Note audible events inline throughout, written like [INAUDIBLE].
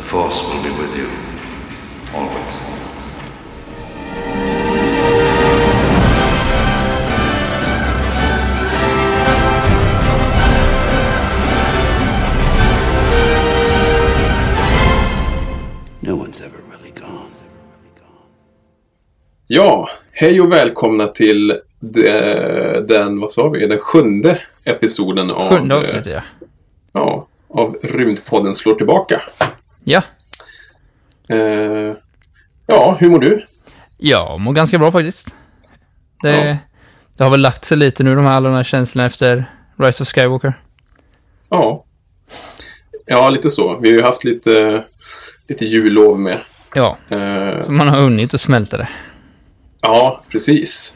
The Force will be with you. Always. No one's ever really gone. Ja, hej och välkomna till de, den, vad sa vi, den sjunde episoden av, Sjunde eh, avsnittet, ja. ja, av Rymdpodden slår tillbaka. Ja, Eh, ja, hur mår du? jag mår ganska bra faktiskt. Det, Ja. det har väl lagt sig lite nu, de här, alla de här känslorna efter Rise of Skywalker. Ja. Ja, lite så. Vi har ju haft lite, lite jullov med. Ja, Eh, så man har hunnit att smälta det. ja, precis.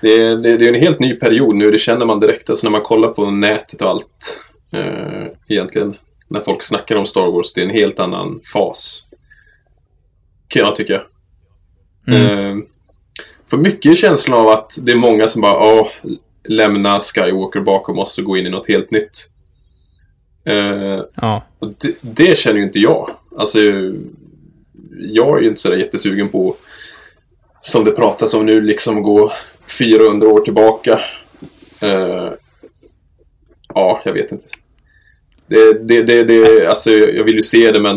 Det är, det, det är en helt ny period nu, det känner man direkt. Alltså när man kollar på nätet och allt. Eh, egentligen, när folk snackar om Star Wars, det är en helt annan fas. Kan jag tycka. Eh, för mycket känslan av att det är många som bara, åh, lämna Skywalker bakom oss och gå in i något helt nytt. Eh, Ja, det, det känner ju inte jag. Alltså, jag är ju inte sådär jättesugen på, som det pratas om nu, liksom gå 400 år tillbaka. Eh, ja, jag vet inte. Det, det, det, det, alltså, jag vill ju se det, men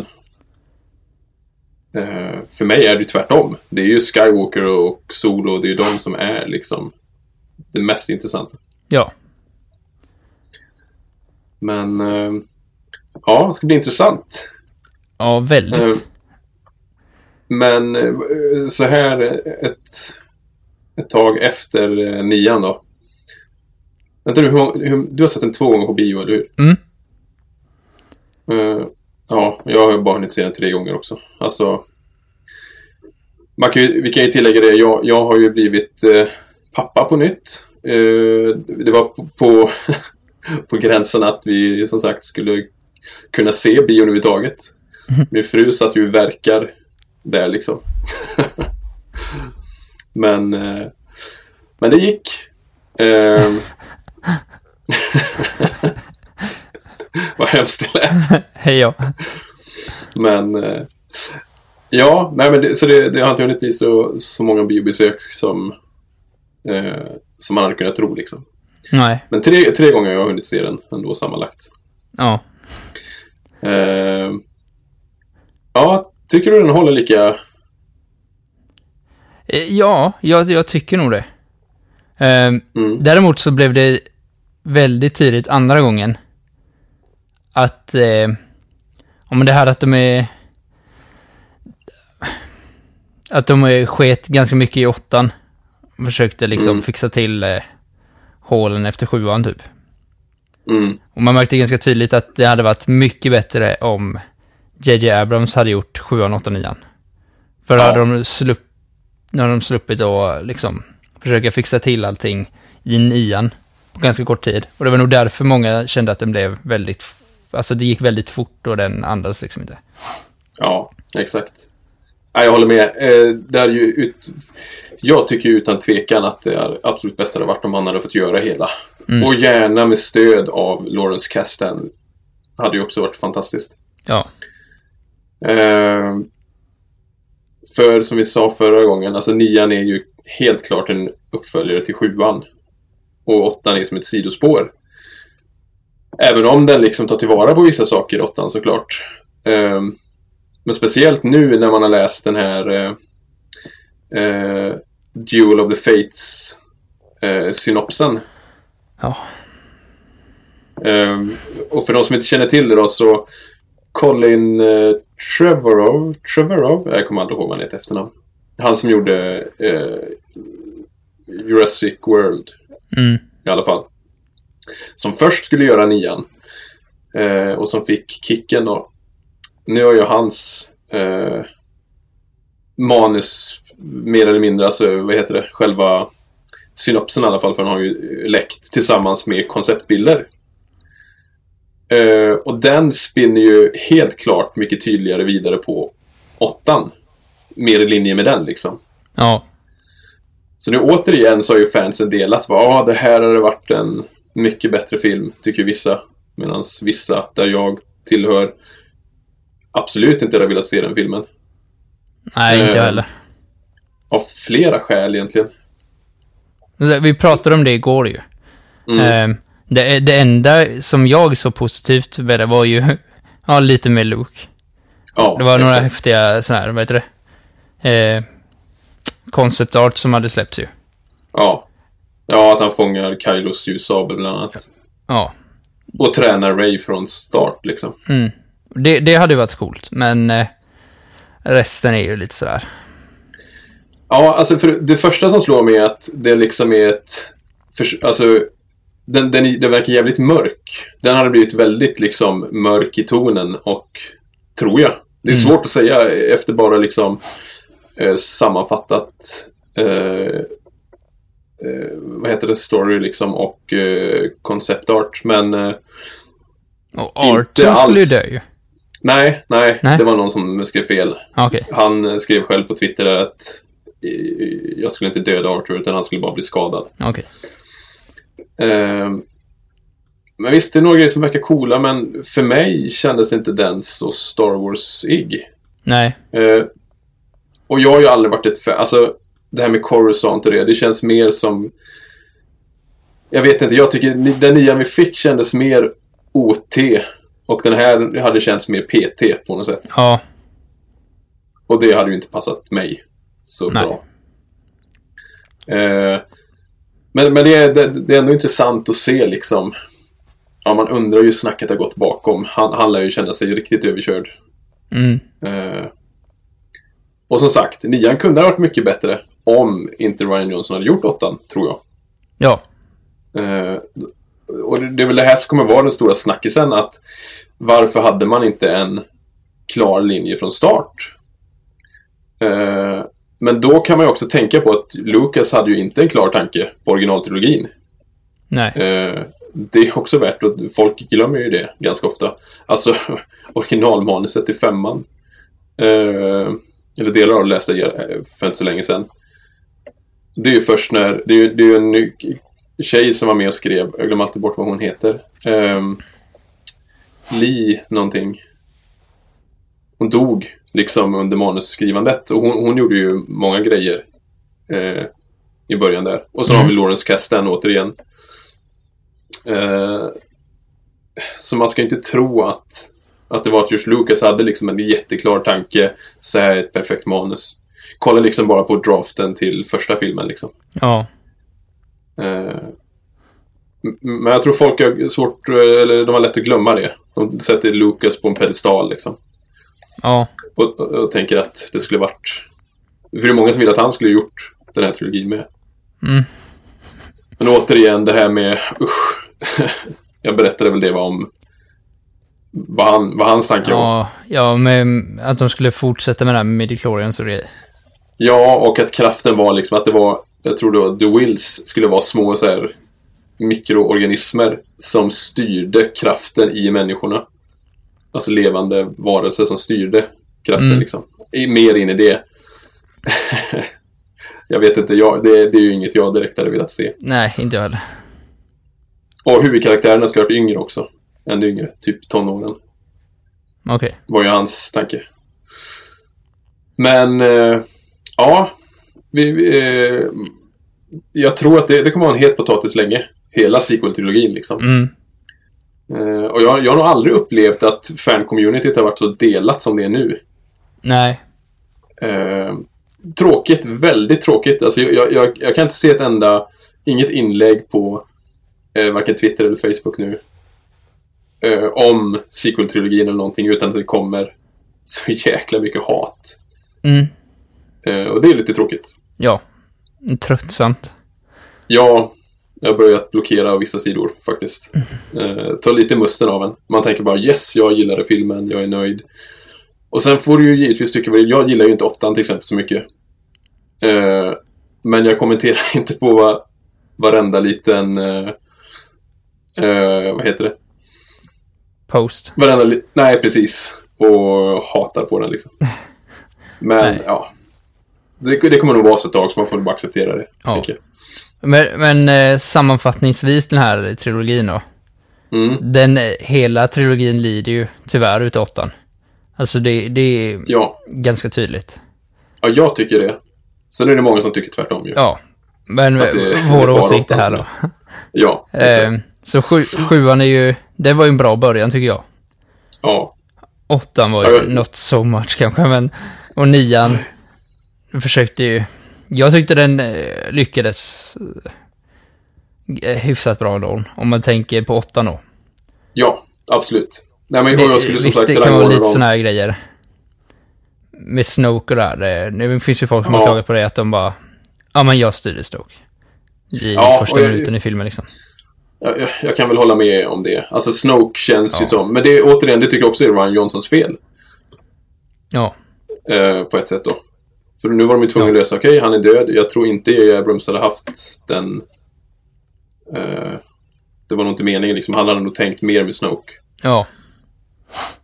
eh, för mig är det ju tvärtom. Det är ju Skywalker och Solo, det är ju de som är liksom det mest intressanta. ja. Men eh, ja, det ska bli intressant. Ja, väldigt. Eh, Men så här ett, ett tag efter nian då. Vänta nu, du har sett den två gånger på bio, eller hur? Mm. Eh, ja, jag har bara hunnit se den tre gånger också. Alltså, man kan ju, vi kan ju tillägga det, jag, jag har ju blivit eh, pappa på nytt. Eh, det var på, på, [LAUGHS] på gränsen att vi som sagt skulle kunna se bio överhuvudtaget. [LAUGHS] Min fru satt ju verkar där liksom. [LAUGHS] men, eh, men det gick. [LAUGHS] Vad hemskt det lät. [LAUGHS] Hej ja. Men eh, ja, nej, men det, så det, det har inte hunnit bli så, så många biobesök som, eh, som man hade kunnat tro liksom. Nej, Men tre, tre gånger har jag hunnit se den ändå sammanlagt. ja. Eh, ja, tycker du den håller lika... Eh, Ja, jag, jag tycker nog det. Ehm, Mm. Däremot så blev det väldigt tydligt andra gången att, eh, om det här att de är, att de är sket ganska mycket i åttan. Försökte liksom Mm. fixa till eh, hålen efter sjuan typ. Mm, Och man märkte ganska tydligt att det hade varit mycket bättre om JJ Abrams hade gjort sjuan, åttan, nian. För då Ja. hade de slupp, hade de sluppit att liksom försöka fixa till allting i nian på ganska kort tid. Och det var nog därför många kände att den blev väldigt, alltså det gick väldigt fort och den andades liksom inte. ja, exakt. Ja, jag håller med. Eh, det är ju ut... Jag tycker utan tvekan att det är absolut bäst hade varit om han hade fått göra hela. Mm. Och gärna med stöd av Lawrence Kasdan. Hade ju också varit fantastiskt. Ja, Eh, för som vi sa förra gången, alltså nian är ju helt klart en uppföljare till sjuan. Och åttan är som ett sidospår. Även om den liksom tar tillvara på vissa saker åttan såklart. Eh, men speciellt nu när man har läst den här eh, eh, Duel of the Fates eh, synopsen. ja, Ehm, och för de som inte känner till det då så Colin eh, Trevorrow, Trevorrow, jag kommer aldrig ihåg vad han heter efternamn. Han som gjorde eh, Jurassic World mm, i alla fall. Som först skulle göra nian. Eh, och som fick kicken då. Nu har ju hans eh, manus mer eller mindre, alltså vad heter det, själva synopsen i alla fall, för han har ju läckt tillsammans med konceptbilder. Eh, och den spinner ju helt klart mycket tydligare vidare på åttan. Mer i linje med den liksom. ja, Så nu återigen så har ju fansen delat. Ja, ah, det här hade varit en mycket bättre film, tycker vissa. Medan vissa, där jag tillhör, absolut inte hade velat se den filmen. Nej, inte jag Eh. heller. Av flera skäl egentligen. Vi pratade om det igår ju. Mm. Eh, det, det enda som jag såg positivt med det var ju, [LAUGHS] ja, lite mer Luke. Ja, Det var några exakt. häftiga sådana här, vad heter det? Eh, concept art som hade släppts ju. Ja. Ja, att han fångar Kylos ljussabel bland annat. Ja. Och tränar Ray från start liksom. Mm. Det, det hade varit coolt, men eh, resten är ju lite sådär. Ja, alltså för det första som slår mig är att det liksom är ett... För, alltså, den, den, den verkar jävligt mörk. Den hade blivit väldigt liksom mörk i tonen och tror jag. Det är svårt att säga efter bara liksom eh, sammanfattat eh, vad heter det, story liksom och eh, konceptart. Men eh, Och Inte Arthur skulle alls. dö ju. nej, nej, Nej. det var någon som skrev fel. Ja, Okej. Han skrev själv på Twitter att eh, jag skulle inte döda Arthur utan han skulle bara bli skadad. Okej. Ehm, men visst, det är några grejer som verkar coola, men för mig kändes inte den så Star Wars-ig. Nej. Eh, och jag har ju aldrig varit ett fan, alltså det här med Coruscant och det, det känns mer som... Jag vet inte, jag tycker den nya vi fick kändes mer OT. Och den här hade känts mer PT på något sätt. Ja. Och det hade ju inte passat mig så Nej. bra. Eh, men men det, är, det, det är ändå intressant att se liksom. Ja, man undrar ju snacket har gått bakom. Han, han lär ju känna sig riktigt överkörd. Mm. Eh, och som sagt, nian kunde ha varit mycket bättre om inte Ryan Johnson hade gjort åttan, tror jag. Ja. Eh, och det är väl det här som kommer vara den stora snackisen, att varför hade man inte en klar linje från start? Eh, men då kan man ju också tänka på att Lucas hade ju inte en klar tanke på originaltrilogin. Nej. Eh, det är också värt att folk glömmer ju det ganska ofta. Alltså [LAUGHS] originalmanuset till femman. Eh, eller delar av det läste jag för inte så länge sedan. Det är ju först när, det är ju, det är en tjej som var med och skrev, jag glömmer alltid bort vad hon heter. Um, Li någonting. Hon dog liksom under manusskrivandet och hon, hon gjorde ju många grejer eh, i början där. Och så har vi Lawrence Kasdan återigen. Eh, så man ska inte tro att, att det var att George Lucas hade liksom en jätteklar tanke. Så här är ett perfekt manus. Kolla liksom bara på draften till första filmen liksom. Ja. Eh, men jag tror folk har svårt, eh, eller de har lätt att glömma det. De sätter Lucas på en pedestal liksom. Ja. Och, och, och tänker att det skulle varit... För det är många som vill att han skulle gjort den här trilogin med. Mm. Men återigen det här med, usch. [LAUGHS] jag berättade väl det var om vad, han, vad hans tanke var. Ja, ja, med att de skulle fortsätta med det här midichlorians och det. Ja, och att kraften var liksom att det var, jag tror det var The Wills skulle vara små så här mikroorganismer som styrde kraften i människorna. Alltså levande varelser som styrde kraften Mm. liksom. Mer in i det. [LAUGHS] jag vet inte, jag, det, det är ju inget jag direkt hade velat se. Nej, inte jag heller. Och huvudkaraktärerna ska ha varit yngre också. Ännu yngre, typ tonåren. Okej. var ju hans tanke. Men, eh, ja. Vi, vi, eh, jag tror att det, det kommer vara en het potatis länge. Hela sequel-trilogin liksom. Mm. Eh, och jag, jag har nog aldrig upplevt att fan-communityt har varit så delat som det är nu. Nej. Eh, tråkigt, väldigt tråkigt. Alltså, jag, jag, jag kan inte se ett enda, inget inlägg på eh, varken Twitter eller Facebook nu eh, om sequel-trilogin eller någonting utan att det kommer så [LAUGHS] jäkla mycket hat. Mm. Eh, och det är lite tråkigt. Ja. Tröttsamt. Ja, jag har börjat blockera vissa sidor faktiskt. Eh, ta lite musten av en. Man tänker bara yes, jag gillade filmen, jag är nöjd. Och sen får du ju givetvis tycka, vad- jag gillar ju inte åttan till exempel så mycket. Eh, men jag kommenterar [LAUGHS] inte på vad, varenda liten, eh, eh, vad heter det? Post. Varenda li- nej precis. Och hatar på den liksom. [LAUGHS] Men Nej. ja. Det, det kommer nog vara så ett tag så man får bara acceptera det. Ja. Men, men eh, sammanfattningsvis den här trilogin då. Mm. Den, eh, hela trilogin lider ju tyvärr utav åttan. Alltså det, det är Ja, ganska tydligt. ja, jag tycker det. Sen är det många som tycker tvärtom ju. Ja, men det- vår åsikt är här då. Ja, [LAUGHS] Eh, exakt. så sju, sjuan är ju, det var ju en bra början tycker jag. Ja, Åttan var Ja, ju jag- not so much kanske, men och nian försökte ju, jag tyckte den eh, lyckades eh, hyfsat bra då, om man tänker på åttan då. ja, absolut. Nej, men Det, jag skulle som visst, sagt det kan vara lite sådana här grejer. Med Snoke och det här. Det, det finns ju folk som har Ja. klagat på det, att de bara, ja men jag styrde Snoke. I Ja, första jag- minuten i filmen liksom. Jag, jag, jag kan väl hålla med om det. Alltså Snoke känns ju Ja. som, men det återigen, det tycker jag också är Ryan Johnsons fel. Ja, Eh, på ett sätt då. För nu var de ju tvungna Ja. att lösa, okej, han är död. Jag tror inte. Abrams hade haft den... Eh, det var nog inte meningen liksom. Han hade nog tänkt mer med Snoke. ja,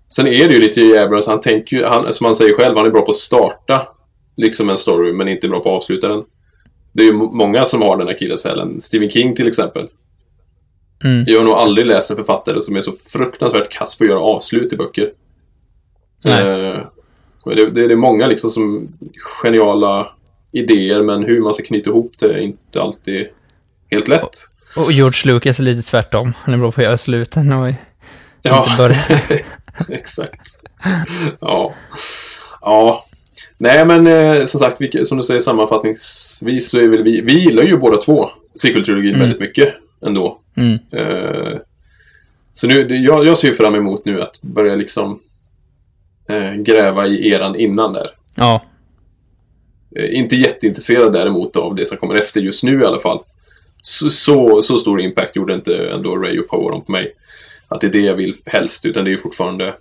Sen är det ju lite J.J. Abrams, han tänker ju, han, som han säger själv, han är bra på att starta liksom en story, men inte bra på att avsluta den. Det är ju må- många som har den akilleshälen. Stephen King till exempel. Mm. Jag har nog aldrig läst en författare som är så fruktansvärt kass på att göra avslut i böcker. Eh, det, det, det är många liksom som geniala idéer, men hur man ska knyta ihop det är inte alltid helt lätt. och George Lucas är lite tvärtom. Han är bra på att göra sluten och Ja, inte börja. [LAUGHS] exakt. Ja. Ja. Nej, men eh, som sagt, vilka- som du säger sammanfattningsvis så är väl vi, vi gillar ju båda två sequel-trilogin väldigt mycket ändå. Mm. Eh, så nu, det, jag, jag ser ju fram emot nu att börja liksom eh, gräva i eran innan där. Ja, Eh, inte jätteintresserad däremot av det som kommer efter just nu i alla fall. Så, så, så stor impact gjorde inte ändå Ray och Power på mig. Att det är det jag vill helst, utan det är fortfarande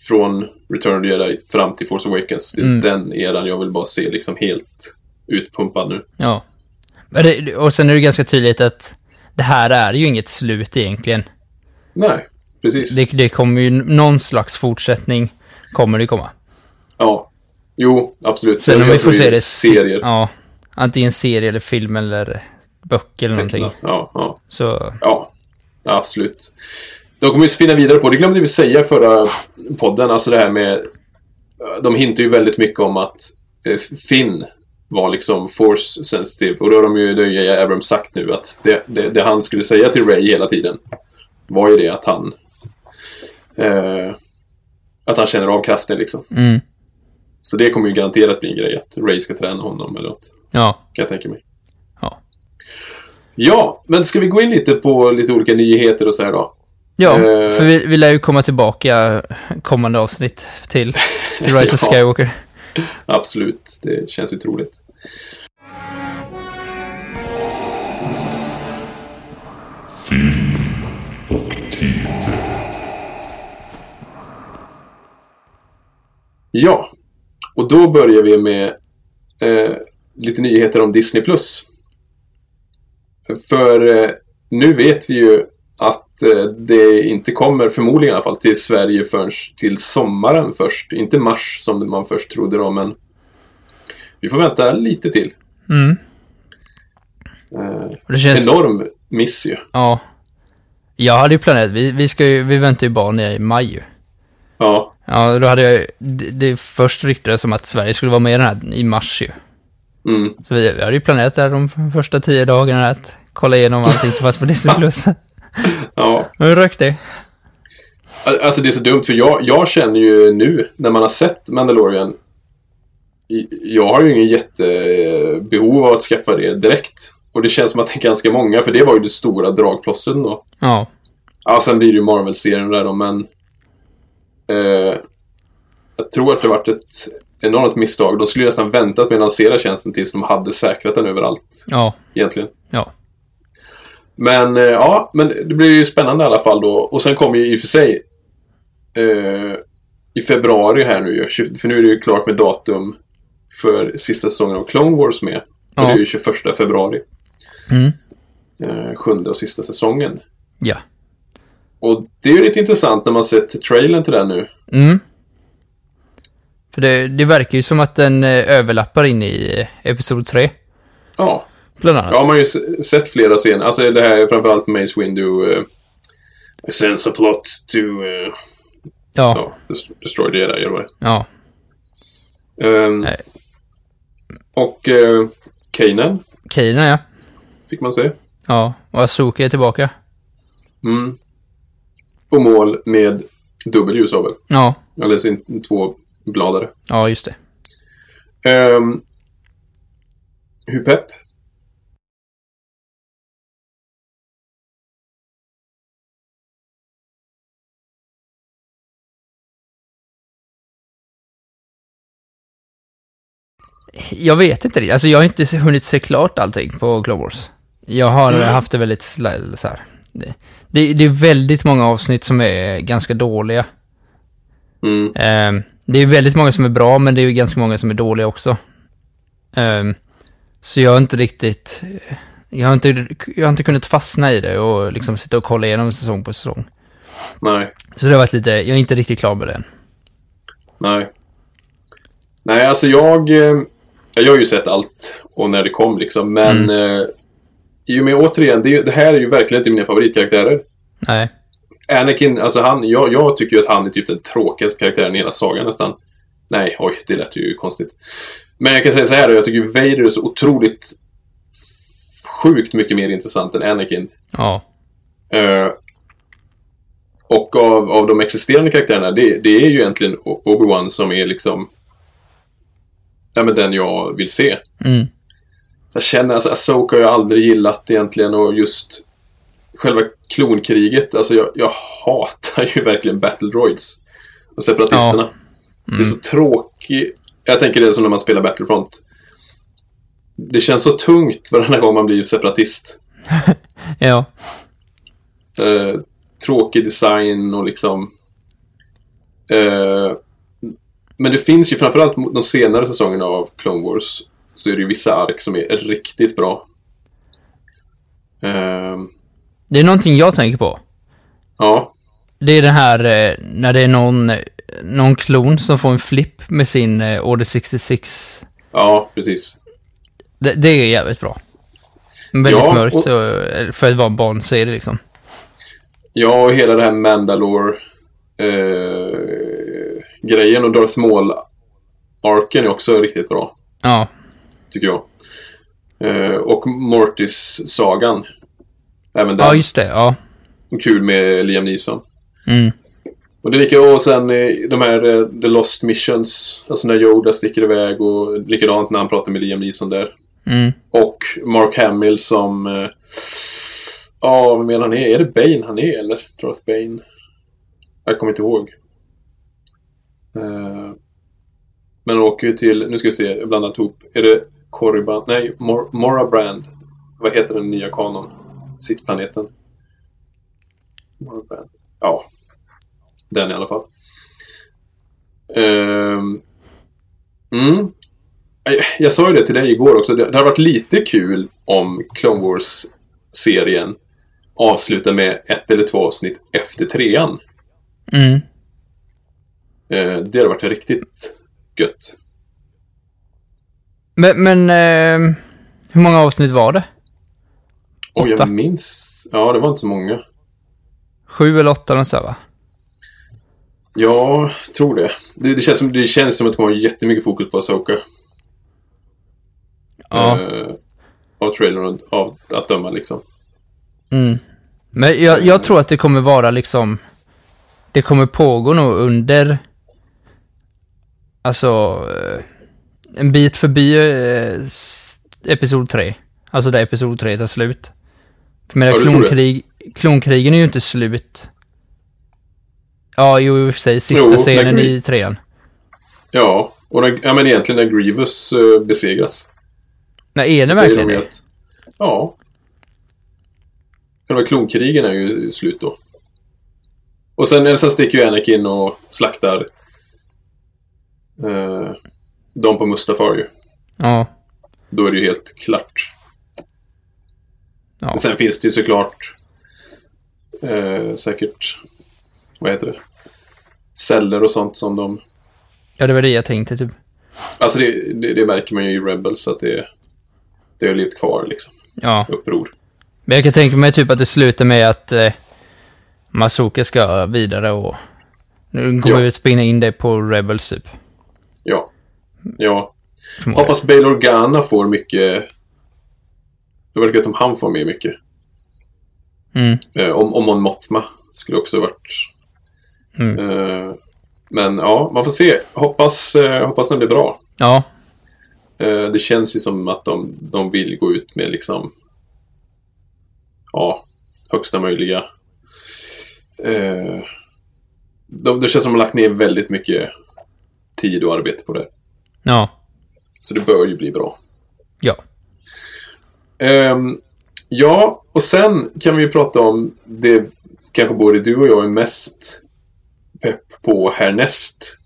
från Return of the Jedi fram till Force Awakens. Det är Mm. den eran jag vill bara se liksom helt utpumpad nu. ja. Och sen är det ganska tydligt att det här är ju inget slut egentligen. Nej, precis. Det, det kommer ju någon slags fortsättning, kommer det komma. Ja. Jo, absolut. Sen om vi får se det... serier. Ja. Antingen serie eller film eller böcker eller någonting. Ja, ja. Så, Ja, absolut. De kommer ju spinna vidare på, det glömde vi säga i förra podden, alltså det här med... De hintar ju väldigt mycket om att eh, Finn var liksom force sensitive. Och då har de ju, det har ju Abrams sagt nu att det, det, det han skulle säga till Ray hela tiden var ju det att han... Eh, att han känner av kraften liksom. mm. Så det kommer ju garanterat bli en grej att Ray ska träna honom eller något. Ja. Kan jag tänka mig. Ja. Ja, men ska vi gå in lite på lite olika nyheter och så här då? Ja, Eh. för vi, vi lär ju komma tillbaka kommande avsnitt till, till [LAUGHS] Rise of Ja. Skywalker. Absolut, det känns ju troligt. Ja, och då börjar vi med eh, lite nyheter om Disney+. För eh, nu vet vi ju att eh, det inte kommer, förmodligen i alla fall, till Sverige förrän till sommaren först. Inte mars som man först trodde då, men vi får vänta lite till. Mm. Eh, känns... enorm miss ju. Ja. Jag hade ju planerat, vi, vi, ska ju, vi väntar ju barn i maj ju. Ja, Ja, då hade jag det, det först ryktades som att Sverige skulle vara med i den här i mars ju. mm, Så vi, vi hade ju planerat där de första tio dagarna att kolla igenom allting som fanns på Disney+. Plus. [LAUGHS] ja. Hur rök det? Alltså det är så dumt för jag, jag känner ju nu när man har sett Mandalorian Jag har ju ingen jättebehov av att skaffa det direkt. Och det känns som att det är ganska många, för det var ju det stora dragplåstret då. Ja. Ja, sen blir det ju Marvel-serien där då, men... Eh, jag tror att det varit ett enormt misstag. De skulle nästan väntat med att lansera tjänsten tills de hade säkrat den överallt, Ja. egentligen. Ja. Men eh, ja, men det blir ju spännande i alla fall då. Och sen kommer ju i och för sig eh, i februari här nu för nu är det ju klart med datum för sista säsongen av Clone Wars med. Och Ja. det är ju 21 februari. Mm. Eh, sjunde och sista säsongen. Ja. Och det är ju lite intressant när man sett trailern till den nu. Mm. För det, det verkar ju som att den eh, överlappar in i eh, Episod 3, Ja, bland annat. ja man har ju sett flera scener. Alltså det här är framförallt Mace Windu. Uh, sense a plot to uh, Ja, Ja, Des- Destroy det där, vad det ja. Nej. Och uh, Kanan Kanan ja. fick man se. Ja, och Azuki är tillbaka. Mm. Och mål med dubbel ljusabel. Ja, Eller sin två bladare. ja just det. Um, hur pepp? Jag vet inte riktigt. Alltså jag har inte hunnit se klart allting på Clone Wars. Jag har haft det väldigt så här. Det, det, är väldigt många avsnitt som är ganska dåliga. Mm. Ehm, det är väldigt många som är bra, men det är ju ganska många som är dåliga också. Ehm, så jag har inte riktigt... Jag har inte, jag har inte kunnat fastna i det och liksom sitta och kolla igenom säsong på säsong. Nej, Så det har varit lite... Jag är inte riktigt klar med det än. nej. Nej, alltså jag... eh, Jag har ju sett allt och när det kom liksom, men... Mm. I och med återigen, det, det här är ju verkligen inte mina favoritkaraktärer. Nej. Anakin, alltså han, jag, jag tycker ju att han är typ den tråkigaste karaktären i hela sagan nästan. Nej, oj, det lät ju konstigt. Men jag kan säga så här, jag tycker Vader är så otroligt sjukt mycket mer intressant än Anakin. Ja. Eh, och av, av de existerande karaktärerna, det, det är ju egentligen Obi-Wan som är liksom... Ja, men den jag vill se. Mm. Jag känner, alltså Asoka har jag aldrig gillat egentligen och just själva klonkriget, alltså jag, jag hatar ju verkligen Battle Droids. Och separatisterna. Det är så tråkigt. Jag tänker det är som när man spelar Battlefront. Det känns så tungt varenda gång man blir separatist. [LAUGHS] Ja. Eh, tråkig design och liksom... Eh, men det finns ju framförallt de senare säsongerna av Clone Wars så är det ju vissa ark som är riktigt bra. Eh, Det är någonting jag tänker på. ja, Det är det här eh, när det är någon, någon klon som får en flipp med sin eh, Order 66. ja, precis. Det, det är jävligt bra. Väldigt Ja, mörkt och- och, eh, för att vara en barnserie liksom. Ja, och hela det här Mandalore eh, grejen och Darth Maul-arken är också riktigt bra, Ja, tycker jag. Eh, och Mortis-sagan. Även den. ja just det. Ja. Kul med Liam Neeson. Mm. Och det lika, och sen eh, de här eh, The Lost Missions, alltså när Yoda sticker iväg och likadant när han pratar med Liam Neeson där. Mm. Och Mark Hamill som... Ja, vad menar han är? Är det Bane han är eller? Darth Bane? Jag kommer inte ihåg. Men han åker ju till, nu ska vi se, jag har blandat ihop. Är det Korriban? Nej, Mor Mora Brand. Vad heter den nya kanon? Sittplaneten. Mora Brand. Ja. Den i alla fall. Ehm, mm. Jag- Jag sa ju det till dig igår också. Det, det har varit lite kul om Clone Wars-serien avslutar med ett eller två avsnitt efter trean. Mm. Eh, det hade varit riktigt gött. Men, men eh, hur många avsnitt var det? Åtta. jag minns... Ja, det var inte så många. Sju eller åtta något sånt va? Ja, jag tror det. Det, det, känns som, det känns som att kommer vara jättemycket fokus på Asoka. Ja. Eh, av trailern av att döma liksom. Mm. Men jag, jag tror att det kommer vara liksom... Det kommer pågå nog under... Alltså... eh, En bit förbi eh, episod 3. Alltså där episod 3 tar slut. För menar, Ja, klonkrig, klonkrigen är ju inte slut. Ja, jo, i och för sig. Sista Jo, scenen i trean. Ja, och när, ja, men egentligen när Grievous eh, besegras. Nej, är det verkligen det? att- Ja. Själva klonkrigen är ju slut då. Och sen, sen sticker ju Anakin och slaktar eh, de på Mustafar ju. Ja. Då är det ju helt klart. Ja. Sen finns det ju såklart eh, säkert, vad heter det? Celler och sånt som de... ja, det var det jag tänkte typ. Alltså det, det, det märker man ju i Rebels att det, det har levt kvar liksom. Ja. Uppror. Men jag kan tänka mig typ att det slutar med att eh, Masuka ska vidare och Nu kommer Ja. vi spinna in det på Rebels typ. Ja. Ja. förmodligen. Hoppas Bail Organa får mycket... Det verkar gött om han får med mycket. Mm. Eh, om, om Mon Mothma skulle också varit... Mm. Eh, men ja, man får se. Hoppas, eh, hoppas den blir bra. Ja, det känns ju som att de, de vill gå ut med liksom... Ja, högsta möjliga... De, det känns som att de har lagt ner väldigt mycket tid och arbete på det. Ja, Så det bör ju bli bra. ja. Ehm, ja, och sen kan vi ju prata om det kanske både du och jag är mest pepp på härnäst.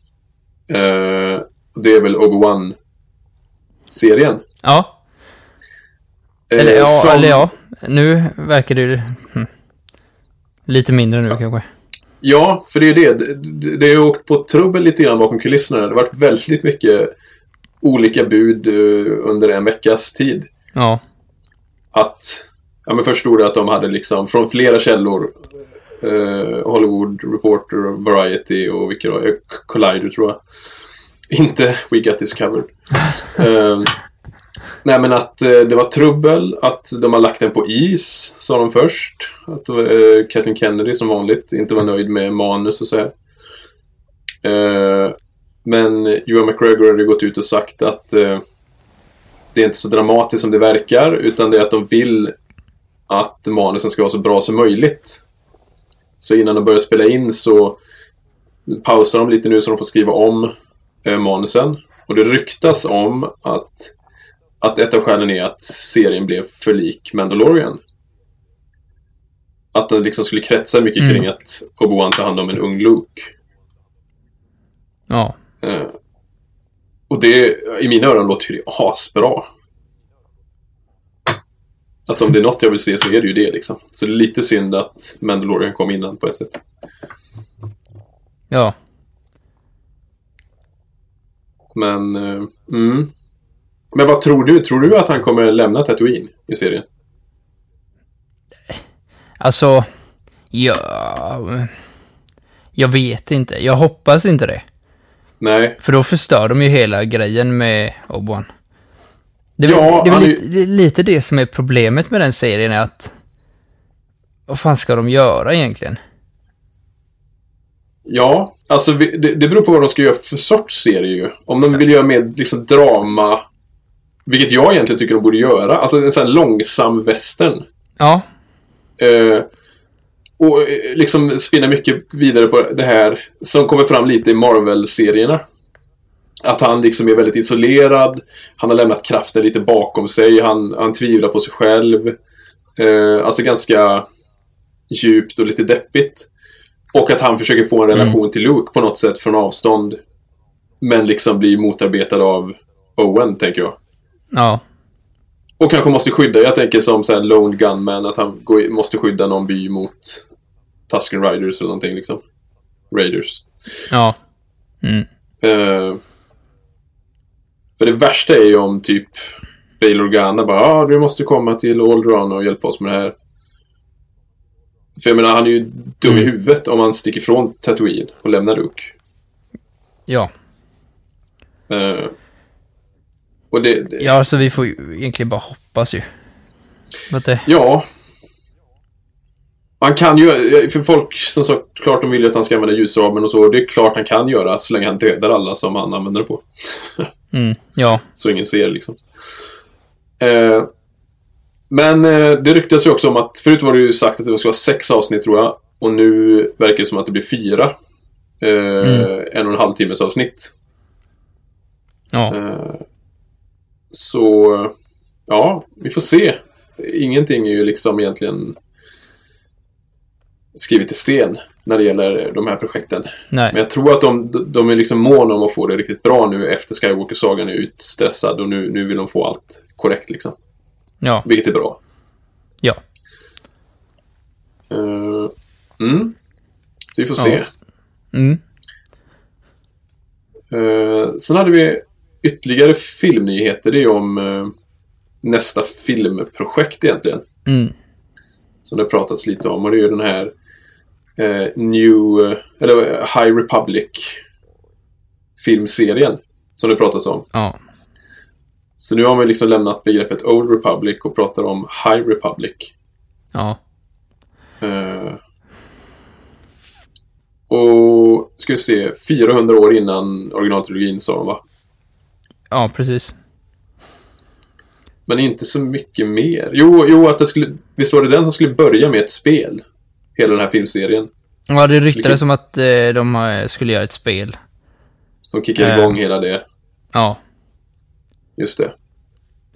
Uh, det är väl Obi-Wan-serien. Ja, Eh, eller, ja, som- eller ja. Nu verkar det ju... hm. Lite mindre nu kanske. Ja, för det är det. Det, det, det har ju åkt på trubbel lite grann bakom kulisserna. Det har varit väldigt mycket olika bud eh, under en veckas tid. Ja, att ja, men först stod det att de hade liksom från flera källor eh, Hollywood Reporter, Variety och vilka då? Eh, Collider tror jag. Inte We Got This Covered. [LAUGHS] Eh, nej men att eh, det var trubbel, att de har lagt den på is, sa de först. Att eh, Kathleen Kennedy som vanligt inte var nöjd med manus och så här. Eh, men Ewan McGregor hade gått ut och sagt att eh, det är inte så dramatiskt som det verkar, utan det är att de vill att manusen ska vara så bra som möjligt. Så innan de börjar spela in så pausar de lite nu så de får skriva om eh, manusen. Och det ryktas om att, att ett av skälen är att serien blev för lik Mandalorian. Att den liksom skulle kretsa mycket Mm. kring att Obi-Wan tar hand om en ung Luke. ja, Eh, och det, i mina öron låter ju det asbra. Alltså om det är något jag vill se så är det ju det liksom. Så det är lite synd att Mandalorian kom innan på ett sätt. ja. Men, eh, mm. Men vad tror du? Tror du att han kommer lämna Tatooine i serien? Alltså, ja... Jag vet inte. Jag hoppas inte det. Nej. För då förstör de ju hela grejen med Obi-Wan. Det är, Ja, väl, det är väl ju- lite, det lite det som är problemet med den serien är att... Vad fan ska de göra egentligen? Ja, alltså det, det beror på vad de ska göra för sorts serie ju. Om de vill göra mer liksom drama, vilket jag egentligen tycker de borde göra. Alltså en sån här långsam western. Ja, Eh, och eh, liksom spinna mycket vidare på det här som kommer fram lite i Marvel-serierna. Att han liksom är väldigt isolerad. Han har lämnat kraften lite bakom sig. Han, han tvivlar på sig själv. Eh, alltså ganska djupt och lite deppigt. Och att han försöker få en relation till Luke på något sätt från avstånd. Men liksom blir motarbetad av Owen, tänker jag. ja, Och kanske måste skydda, jag tänker som så här Lone Gunman, att han går, måste skydda någon by mot Tusken Riders eller någonting liksom. Raiders. ja. Mm. Eh, för det värsta är ju om typ Bail Organa bara ah, du måste komma till Alderaan och hjälpa oss med det här. För jag menar, han är ju dum i Mm. huvudet om han sticker från Tatooine och lämnar Luke. Ja. Eh, och det, det Ja, så vi får ju egentligen bara hoppas ju. Det, Ja. Han kan ju, för folk som sagt, klart de vill ju att han ska använda ljusramen och så. Det är klart han kan göra så länge han dödar alla som han använder det på. [LAUGHS] mm, ja, Så ingen ser liksom. Eh, men eh, det ryktas ju också om att, förut var det ju sagt att det skulle vara sex avsnitt tror jag. Och nu verkar det som att det blir fyra. Eh, En och en halv timmes avsnitt. ja, Eh, så, ja, vi får se. Ingenting är ju liksom egentligen skrivet i sten när det gäller de här projekten. Men nej, jag tror att de, de är liksom måna om att få det riktigt bra nu efter Skywalker-sagan är utstressad och nu, nu vill de få allt korrekt liksom. ja, Vilket är bra. ja. Eh, mm. Så vi får se. Ja. Mm, Eh, sen hade vi ytterligare filmnyheter. Det är om eh, nästa filmprojekt egentligen. mm, Som det pratats lite om och det är ju den här eh, New, eh, eller eh, High Republic filmserien som det pratas om. Ja. Så nu har man liksom lämnat begreppet Old Republic och pratar om High Republic. Ja. Eh, och ska vi se, 400 år innan originaltrilogin sa de va? Ja, precis. Men inte så mycket mer. Jo, jo att det skulle, visst var det den som skulle börja med ett spel? Hela den här filmserien. Ja, det ryktades om att eh, de eh, skulle göra ett spel. Som kickar Eh. igång hela det. Ja. Just det.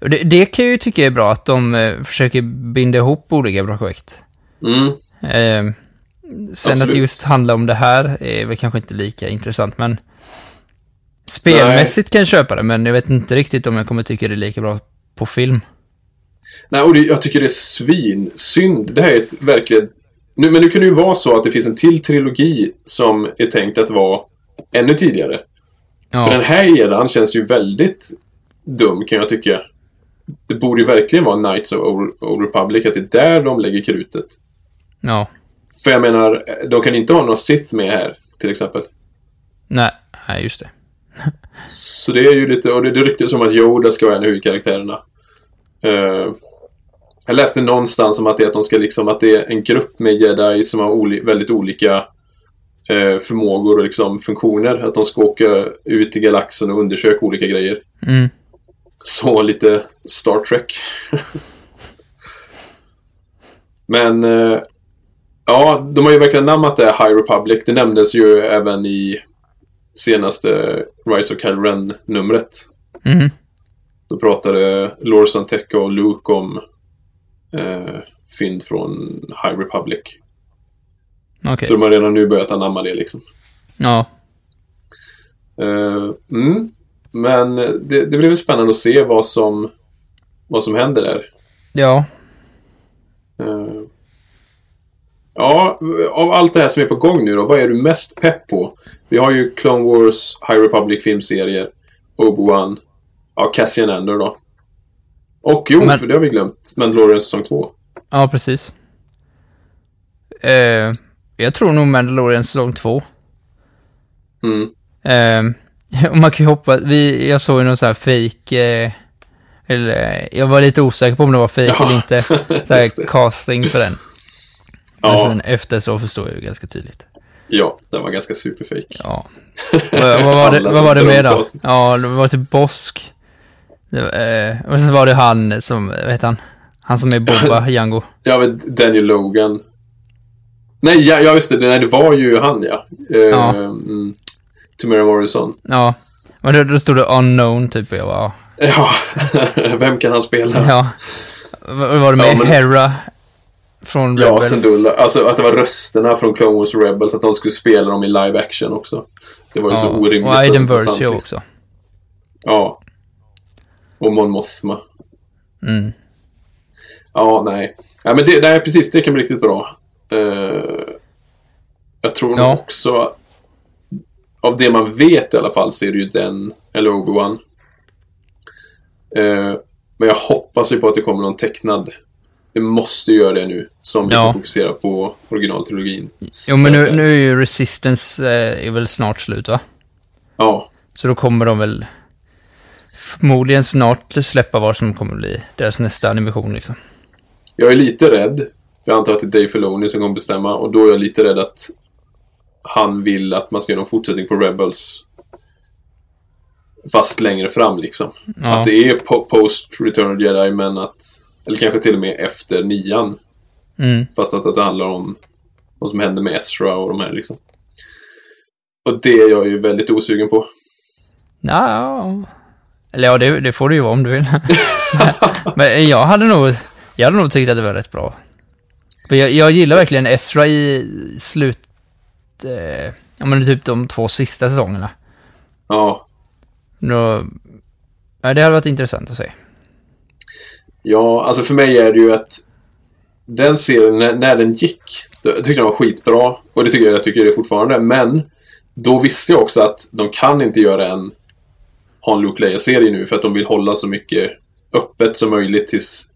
Det, det kan jag ju tycka är bra, att de eh, försöker binda ihop olika projekt. Mm. Eh, sen att Absolut. det just handlar om det här är väl kanske inte lika intressant, men spelmässigt kan jag köpa det, men jag vet inte riktigt om jag kommer tycka det är lika bra på film. Nej, och det, jag tycker det är svin. Synd. Det här är ett verkligen... Nu, men nu kan det ju vara så att det finns en till trilogi som är tänkt att vara ännu tidigare. För den Ja, här eran känns ju väldigt dum kan jag tycka. Det borde ju verkligen vara Knights of Old, Republic, att det är där de lägger krutet. ja, För jag menar, de kan inte ha någon Sith med här, till exempel. nej, nej, just det. Så det är ju lite, och det, det ryktas som att Yoda ska vara en av huvudkaraktärerna. Eh, jag läste någonstans om att det är att de ska liksom, att det är en grupp med jedi som har oli, väldigt olika eh, förmågor och liksom funktioner. Att de ska åka ut i galaxen och undersöka olika grejer. Mm. Så lite Star Trek. [LAUGHS] Men eh, ja, de har ju verkligen namnat det High Republic. Det nämndes ju även i senaste Rise of Kylo Ren-numret. Mm. Då pratade Lord Santeca och Luke om eh, fynd från High Republic. Okej. Så de har redan nu börjat anamma det liksom. Ja, Eh, mm. Men det, det blir väl spännande att se vad som, vad som händer där. ja, Eh, ja, av allt det här som är på gång nu då, vad är du mest pepp på? Vi har ju Clone Wars, High Republic filmserier, Obi-Wan, ja, Cassian Andor då. Och jo, Men- för det har vi glömt, Mandalorian säsong 2. ja, precis. Eh, jag tror nog Mandalorian säsong två. Mm. Eh, [LAUGHS] och man kan ju hoppas, vi, jag såg ju någon sån här fake, eh, eller jag var lite osäker på om det var fake Ja, eller inte, [LAUGHS] så här casting för den. Men Ja. sen efter så förstår jag ju ganska tydligt. Ja, den var ganska superfake. Ja. [LAUGHS] vad, vad var det, vad var det med då? Ja, det var typ Bosk. Eh, och så var det han som, vad heter han? Han som är Boba, [LAUGHS] Jango. Ja, men Daniel Logan. Nej, ja, ja just det. Nej, det var ju han, ja. Uh, Ja. Mm, Tamara Morrison. Ja. Men då, då stod det unknown typ och jag var, Ja, [LAUGHS] vem kan han spela? ja. Var det med Ja, men- Hera från Ja, Rebels? Syndulla. Alltså att det var rösterna från Clone Wars och Rebels, att de skulle spela dem i live action också. Det var ju så orimligt. Och Aiden Versio liksom. också. Ja. Och Mon Mothma. Mm. Ja, nej. Ja, men det, nej, precis. Det kan bli riktigt bra. Eh, jag tror nog Ja. också... Av det man vet i alla fall så är det ju den, eller Obi-Wan. Eh, men jag hoppas ju på att det kommer någon tecknad. Det måste ju göra det nu. Som Ja. fokuserar på originaltrilogin. Jo, men nu, nu är ju Resistance eh, är väl snart slut, va? Ja. Så då kommer de väl förmodligen snart släppa vad som kommer bli deras nästa animation liksom. Jag är lite rädd. Jag antar att det är Dave Filoni som kommer bestämma. Och då är jag lite rädd att han vill att man ska göra någon fortsättning på Rebels. Fast längre fram liksom. Ja. Att det är po- post Return of Jedi men att... Eller kanske till och med efter nian. Mm. Fast att det handlar om vad som händer med Ezra och de här liksom. Och det är jag ju väldigt osugen på. Ja, eller ja, det, det får du ju vara om du vill. [LAUGHS] Men jag hade nog, jag hade nog tyckt att det var rätt bra. För jag, jag gillar verkligen Ezra i slut, eh, ja men typ de två sista säsongerna. Ja. Då, ja, det hade varit intressant att se. Ja, alltså för mig är det ju att den serien, när, när den gick, då, jag tyckte den var skitbra. Och det tycker jag, jag tycker det fortfarande. Men då visste jag också att de kan inte göra en ha en Luke Leia-serie nu för att de vill hålla så mycket öppet som möjligt tills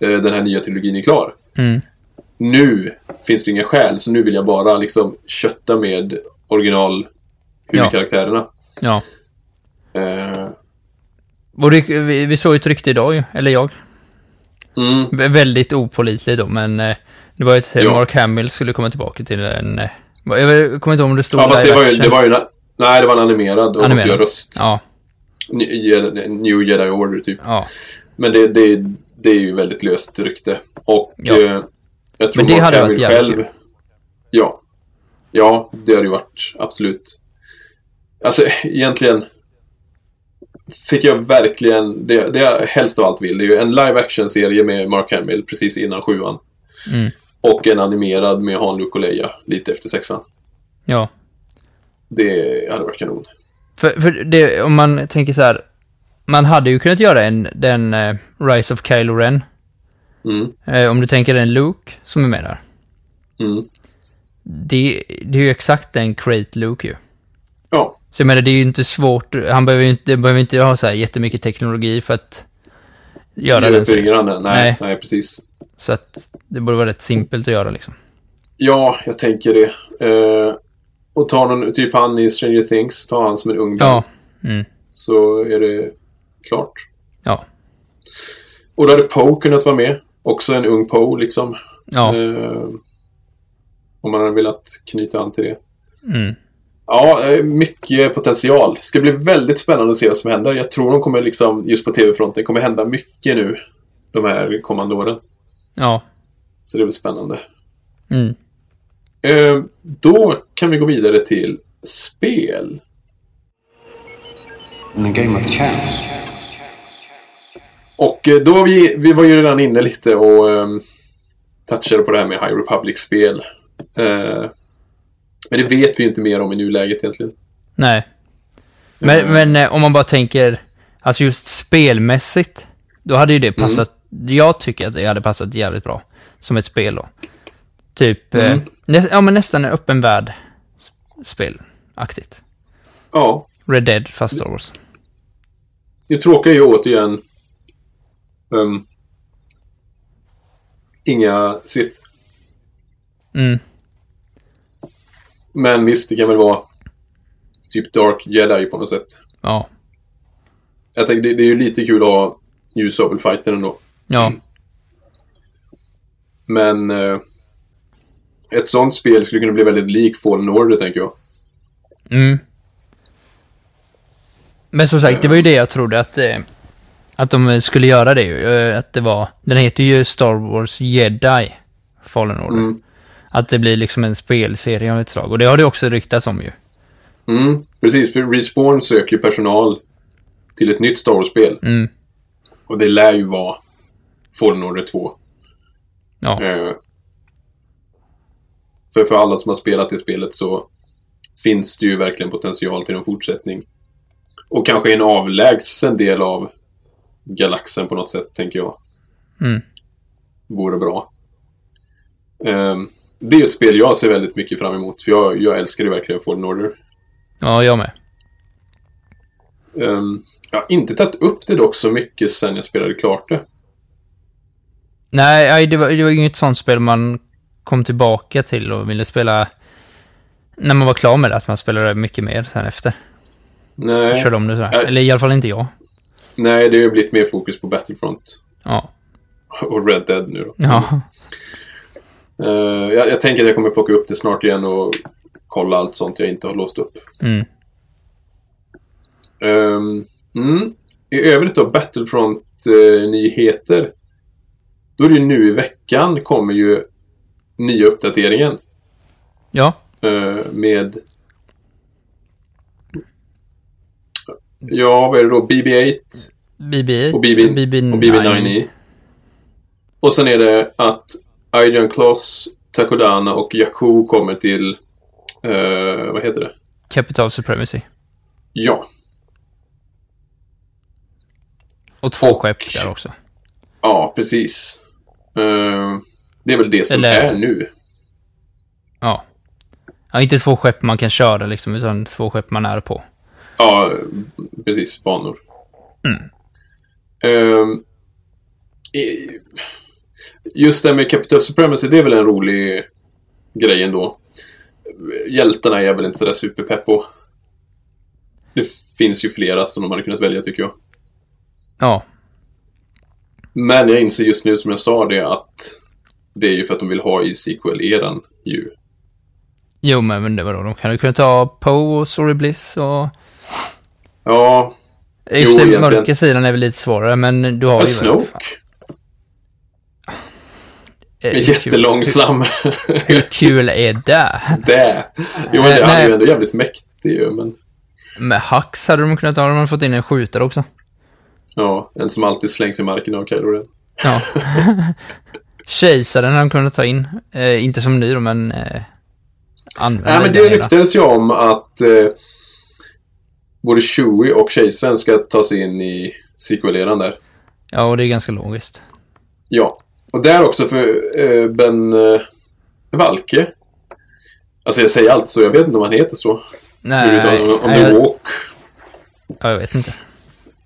eh, den här nya trilogin är klar. Mm. Nu finns det inga skäl. Så nu vill jag bara liksom kötta med original huvudkaraktärerna. Ja. Eh, Och det, vi, vi såg ju ett rykte idag ju, eller jag. mm, Vä- Väldigt opålitligt då, men eh, det var ju att eh, Ja. Mark Hamill skulle komma tillbaka till en... eh, Jag kommer inte ihåg om det stod ja, fast det var ju, det var ju, nej det var en animerad och man skulle Animerad. göra röst. Ja, New Jedi, Order typ. ja. Men det, det, det är ju väldigt löst rykte. Och Ja. eh, jag tror Men det Mark hade varit Hamill jävligt själv... kul. Ja. Ja, det hade ju varit absolut. Alltså egentligen fick jag verkligen, det, det jag helst av allt vill, det är ju en live action-serie med Mark Hamill precis innan sjuan. Mm. Och en animerad med Han, Luke och Leia lite efter sexan. Ja. Det hade varit kanon. För, för det, om man tänker så här, man hade ju kunnat göra en, den eh, Rise of Kylo Ren. Mm. Eh, om du tänker en Luke som är med där. Mm. Det, det är ju exakt den Crate Luke ju. Ja, Så jag menar, det är ju inte svårt, han behöver ju inte, behöver inte ha så här jättemycket teknologi för att göra den serien. fingrarna. Nej, Nej. nej, precis. Så att det borde vara rätt simpelt att göra liksom. Ja, jag tänker det. Eh, och ta någon, typ han i Stranger Things, ta han som en ung Ja. Mm. Så är det klart. Ja. Och då hade Poe kunnat vara med. Också en ung Poe liksom. Ja. Eh, om man hade velat knyta an till det. Mm. Ja, eh, mycket potential. Ska bli väldigt spännande att se vad som händer. Jag tror de kommer liksom, just på tv-fronten, kommer hända mycket nu. De här kommande åren. Ja. Så det väl spännande. Mm. Eh, då kan vi gå vidare till spel. In a game of chance. Och eh, då var vi, vi var ju redan inne lite och um, touchade på det här med High Republic-spel. Eh, men det vet vi ju inte mer om i nuläget egentligen. Nej. Men, Mm. men om man bara tänker, alltså just spelmässigt, då hade ju det passat, jag tycker att det hade passat jävligt bra som ett spel då. Typ, Mm. Ja men nästan en öppen värld s- spelaktigt. Ja, Red Dead fast Star Wars. det tråkiga är ju återigen um, inga Sith. Mm. Men visst, det kan väl vara typ Dark Jedi på något sätt. Ja. Jag tänker, det, det är ju lite kul att ha ljusabelfighten ändå. Ja. Men eh, ett sånt spel skulle kunna bli väldigt lik Fallen Order, tänker jag. Mm. Men som sagt, det var ju det jag trodde att, eh, att de skulle göra det. Eh, Att det var, den heter ju Star Wars Jedi Fallen Order. Mm. Att det blir liksom en spelserie av ett slag. Och det har det också ryktats om ju. Mm, precis, för Respawn söker ju personal till ett nytt Star Wars-spel. Mm. Och det lär ju vara Fallen Order 2. Ja. Eh, för för alla som har spelat det spelet så finns det ju verkligen potential till en fortsättning. Och kanske en avlägsen del av galaxen på något sätt, tänker jag. Mm. Vore bra. Eh, det är ett spel jag ser väldigt mycket fram emot, för jag, jag älskar ju verkligen Fallen Order. Ja, jag med. Um, jag har inte tagit upp det dock så mycket sen jag spelade klart det. Nej, det var, det var inget sånt spel man kom tillbaka till och ville spela när man var klar med det, att man spelade mycket mer sen efter. Nej, Körde om det sådär. Nej. Eller i alla fall inte jag. nej det har ju blivit mer fokus på Battlefront Ja. och Red Dead nu då. Ja. Eh, jag, jag tänker att jag kommer plocka upp det snart igen och kolla allt sånt jag inte har låst upp. Mm. Ehm, mm. I övrigt då, Battlefront-nyheter. Då är det ju nu i veckan kommer ju nya uppdateringen Ja. eh, med Ja, vad är det då? BB-8 BB-8 och, BB, BB9. och BB9. Och sen är det att Iron Kloss, Takodana och Jakku kommer till... eh, vad heter det? Capital Supremacy. Ja. Och två Och- skepp där också. Ja, precis. Eh, det är väl det som Eller- är nu. Ja. Ja, inte två skepp man kan köra liksom, utan två skepp man är på. Ja, precis. Banor. Mm. Ehm, just det med Capital Supremacy, det är väl en rolig grejen då. Hjältarna är jag väl inte sådär superpepp på. Det finns ju flera som de hade kunnat välja tycker jag. Ja, Men jag inser just nu som jag sa det att det är ju för att de vill ha i sequel-eran ju. jo men, det var då de kan ju kunna ta Poe och Sorry Bliss och... Ja, I och för mörka sidan är väl lite svårare, men du har men ju... Snoke. kul. jättelångsam. Hur kul är det? det. Jo, men Eh, det han är ju ändå jävligt mäktig ju, men... Med Hux hade de kunnat ha, de hade fått in en skjutare också. Ja, en som alltid slängs i marken av Kylo Ren. Ja. [LAUGHS] [LAUGHS] Kejsaren hade de kunnat ta in. Eh, inte som ny då, men... Eh, Nej, men det ryktades ju om att eh, både Chewie och Kejsaren ska ta sig in i sequel-eran där. Ja, och det är ganska logiskt. Ja. Och där också för eh, Ben eh, Valke. Alltså jag säger alltid så, jag vet inte om han heter så. Nej, om, om nej, det är Walk. ja, jag vet inte.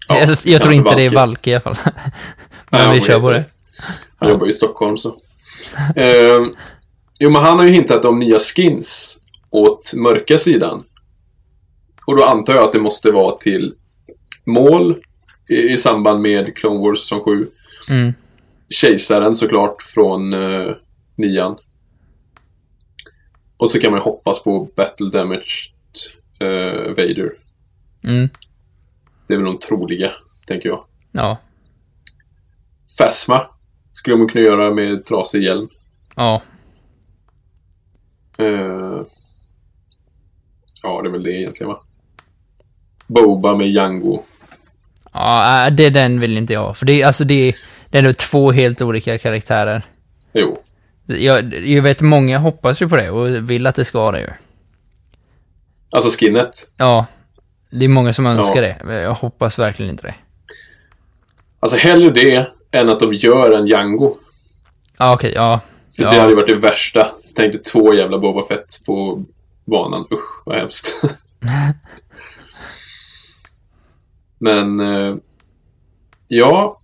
Ja, jag, jag tror inte det är Valke. Valke i alla fall. [LAUGHS] men Ja, vi kör på det. Han jobbar i Stockholm så. eh, jo, men han har ju hintat om nya skins åt mörka sidan. Och då antar jag att det måste vara till mål i, i samband med Clone Wars säsong 7. Mm. Kejsaren såklart från eh, nian. Och så kan man ju hoppas på Battle Damaged eh, Vader. Mm. Det är väl de troliga, tänker jag. Ja. Phasma skulle de kunna göra med trasig hjälm. Ja. Eh, ja, det är väl det egentligen va? Boba med Django. Ja, äh, det den vill inte jag. För det, är- alltså det, är- det är ändå två helt olika karaktärer. Jo. Jag, jag vet många hoppas ju på det och vill att det ska vara det ju. Alltså skinnet. Ja. Det är många som önskar Ja. det. Jag hoppas verkligen inte det. Alltså hellre det än att de gör en Django. Ja, okej, ja. För ja. det hade ju varit det värsta. Tänk dig två jävla Boba Fett på banan. Usch, vad hemskt. [LAUGHS] Men... Eh, ja.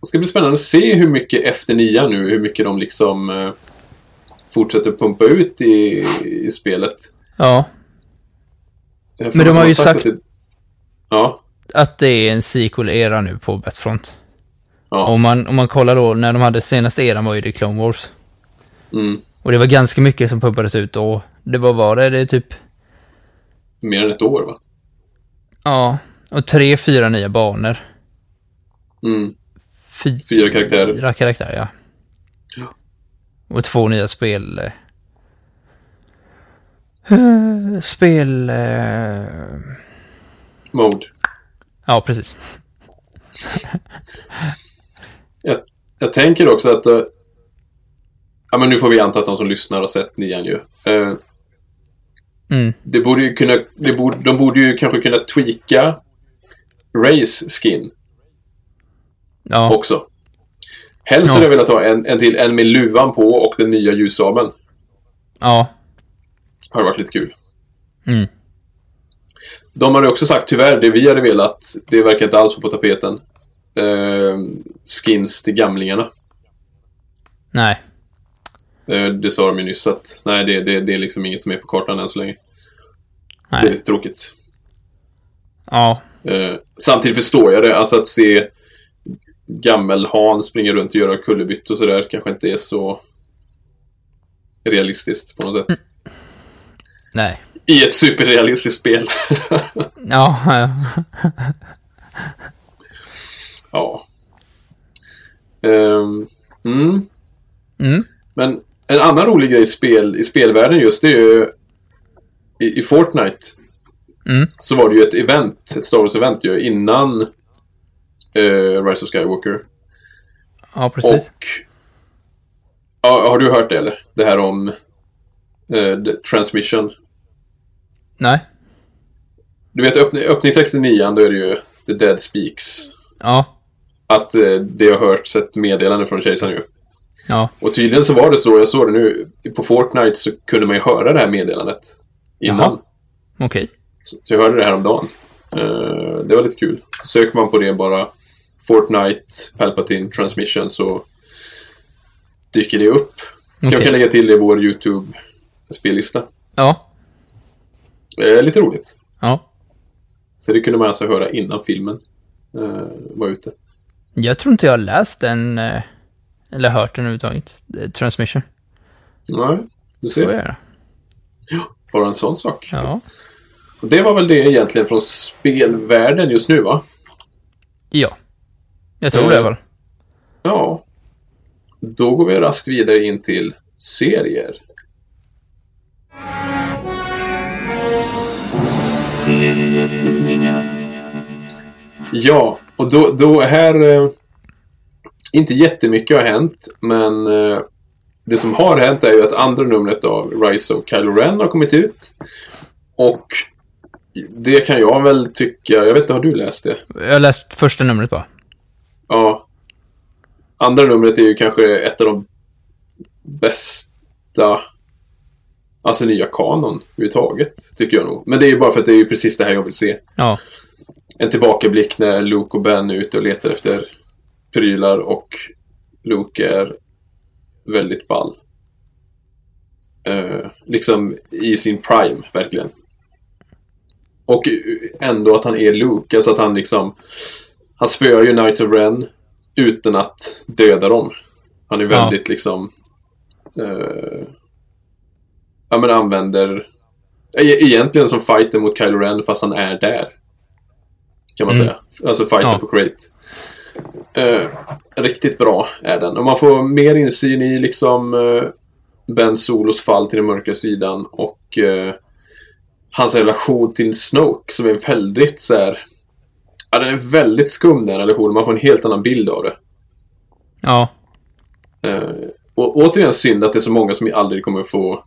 Det ska bli spännande att se hur mycket efter nian nu, hur mycket de liksom eh, fortsätter pumpa ut i, i spelet. Ja. Men de har ju att sagt- det- Ja. Att det är en sequel-era nu på Battlefront. Ja. Om man, om man kollar då, när de hade senaste eran var ju det Clone Wars. Mm. Och det var ganska mycket som pumpades ut och det var var det, det är typ, Mer än ett år va? ja, och tre, fyra nya banor. Mm. Fy, Fyra karaktärer. Fyra karaktärer, ja. Ja. Och två nya spel... eh, [SIGHS] spel... eh, Mode. ja, precis. [LAUGHS] Jag, jag tänker också att... eh, ja, men nu får vi anta att de som lyssnar har sett nian ju. Eh, Mm. det borde ju kunna... Det borde, de borde ju kanske kunna tweaka Rays skin Ja, också. Helst Ja. hade jag velat ha en, en till, en med luvan på och den nya ljussabeln. ja. Har varit lite kul. Mm. De hade också sagt tyvärr, det vi hade velat, det verkar inte alls vara på tapeten. Eh, skins till gamlingarna. Nej. Eh, det sa de ju nyss att nej, det, det, det är liksom inget som är på kartan än så länge. Det är Nej. lite tråkigt. Ja. Eh, samtidigt förstår jag det, alltså att se gammel-Han springa runt och göra kullerbyttor och sådär kanske inte är så realistiskt på något sätt. Nej. I ett superrealistiskt spel. [LAUGHS] Ja, ja. [LAUGHS] ja. Ehm, mm. Mm. Men en annan rolig grej i, spel, i spelvärlden just det är ju i, i Fortnite Mm. så var det ju ett event, ett Star Wars-event ju innan eh, Rise of Skywalker. Ja, precis. Och... Ja, har du hört det eller? Det här om the transmission. Nej. Du vet öppn öppningstexten i nian, då är det ju The Dead Speaks. Ja. Att eh, det har hört ett meddelande från kejsaren ju. Ja. Och tydligen så var det så, jag såg det nu, på Fortnite så kunde man ju höra det här meddelandet innan. Okej. Så, så jag hörde det här om dagen. Eh, det var lite kul. Söker man på det bara Fortnite Palpatine Transmission så dyker det upp. Okej. vi kan lägga till det i vår YouTube spellista. Ja. Eh, lite roligt. Ja. Så det kunde man alltså höra innan filmen eh, var ute. Jag tror inte jag har läst den, eh, eller hört den överhuvudtaget. Eh, Transmission. Nej, du Får jag ser. göra. Bara en sån sak. Ja. Och det var väl det egentligen från spelvärlden just nu, va? Ja. Jag tror Eh. det fall. Ja. Då går vi raskt vidare in till serier. Ja, och då, då här... Eh, inte jättemycket har hänt, men eh, det som har hänt är ju att andra numret av Rise of Kylo Ren har kommit ut. Och det kan jag väl tycka... Jag vet inte, har du läst det? Jag har läst första numret bara. Ja. Andra numret är ju kanske ett av de bästa, alltså nya kanon överhuvudtaget, tycker jag nog. Men det är ju bara för att det är ju precis det här jag vill se. Ja. En tillbakablick när Luke och Ben är ute och letar efter prylar och Luke är väldigt ball. Eh, liksom i sin prime, verkligen. Och ändå att han är Luke, alltså att han liksom... Han spöar ju Knight of Ren utan att döda dem. Han är Ja. väldigt liksom... Eh, ja men använder... e- Egentligen som fighter mot Kylo Ren fast han är där. Kan man Mm. säga. Alltså fighter Ja. på Crate. Eh, riktigt bra är den. Och man får mer insyn i liksom eh, Ben Solos fall till den mörka sidan och eh, hans relation till Snoke som är väldigt så här. Ja, den är väldigt skum den relationen. Man får en helt annan bild av det. Ja. Eh, och återigen synd att det är så många som aldrig kommer få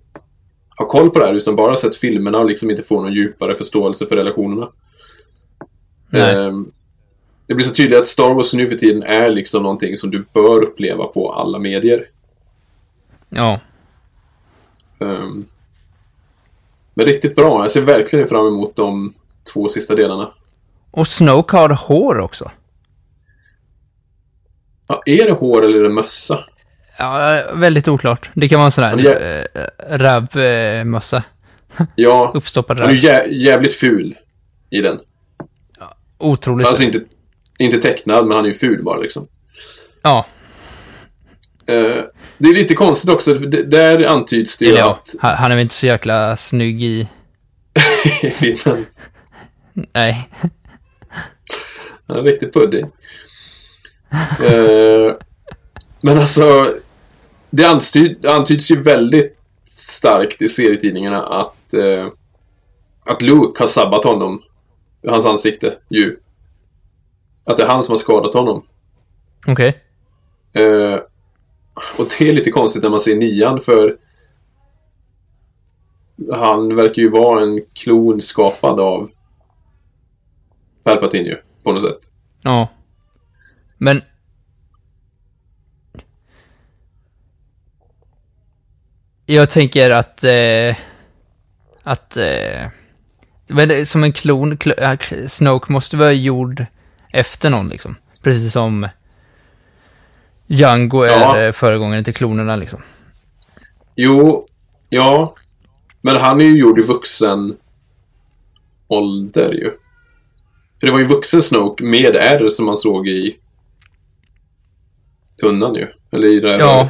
ha koll på det här utan bara sett filmerna och liksom inte får någon djupare förståelse för relationerna. Ehm, det blir så tydligt att Star Wars nu för tiden är liksom någonting som du bör uppleva på alla medier. Ja. Ehm, men riktigt bra. Jag ser verkligen fram emot de två sista delarna. Och Snoke har hår också. Ja, är det hår eller är det mössa? Ja, väldigt oklart. Det kan vara en sån här Ja. äh, rävmössa. Ja, [LAUGHS] Uppstoppad han är räv. jä- jävligt ful i den. Otroligt. Alltså inte, inte tecknad, men han är ju ful bara liksom. Ja. Eh, det är lite konstigt också, för det, där antyds det ju ja, att han är väl inte så jäkla snygg i... [LAUGHS] i filmen, Nej. han är riktigt pudding. Eh, men alltså, det antyds, antyds ju väldigt starkt i serietidningarna att, eh, att Luke har sabbat honom, hans ansikte, ju. Att det är han som har skadat honom. Okej. Eh, och det är lite konstigt när man ser nian för han verkar ju vara en klon skapad av Palpatine ju, på något sätt. Ja. Men... Jag tänker att... Eh, att... Eh, men som en klon, kl, äh, Snoke måste vara gjord efter någon liksom. Precis som Django är Ja. ja. föregångaren till klonerna liksom. Jo, ja. Men han är ju gjord i vuxen ålder ju. För det var ju vuxen Snoke med R som man såg i tunnan ju. Eller i det här Ja.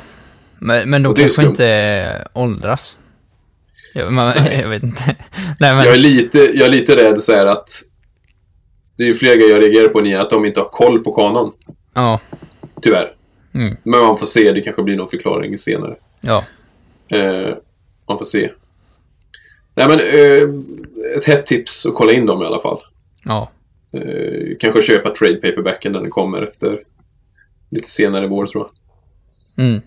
Men, men de är kanske inte åldras. Jag, man, [LAUGHS] jag vet inte. Nej men, Jag är lite, jag är lite rädd så här att det är ju flera grejer jag reagerar på ni att de inte har koll på kanon. ja. Tyvärr. Mm. Men man får se, det kanske blir någon förklaring senare. Ja. Eh, man får se. Nej men, eh, ett hett tips att kolla in dem i alla fall. Ja. Eh, kanske köpa trade paperbacken när den kommer efter lite senare i vår tror jag. Mm.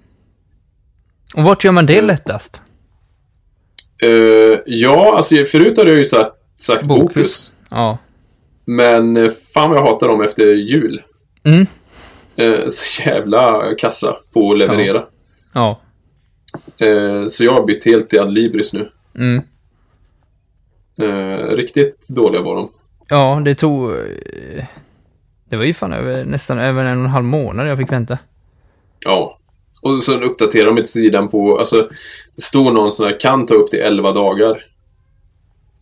Och vart gör man det lättast? Eh, ja, alltså förut hade jag ju sagt, sagt Bokus. Bokus. Ja. Men eh, fan vad jag hatar dem efter jul. Mm. Eh, så jävla kassa på att leverera. Ja. Eh, så jag har bytt helt till Adlibris nu. Mm. Riktigt dåliga var de. Ja, det tog... Det var ju fan över, nästan över en och en halv månad jag fick vänta. Ja. Och sen uppdaterar de inte sidan på, alltså, det står någon sån här, kan ta upp till 11 dagar.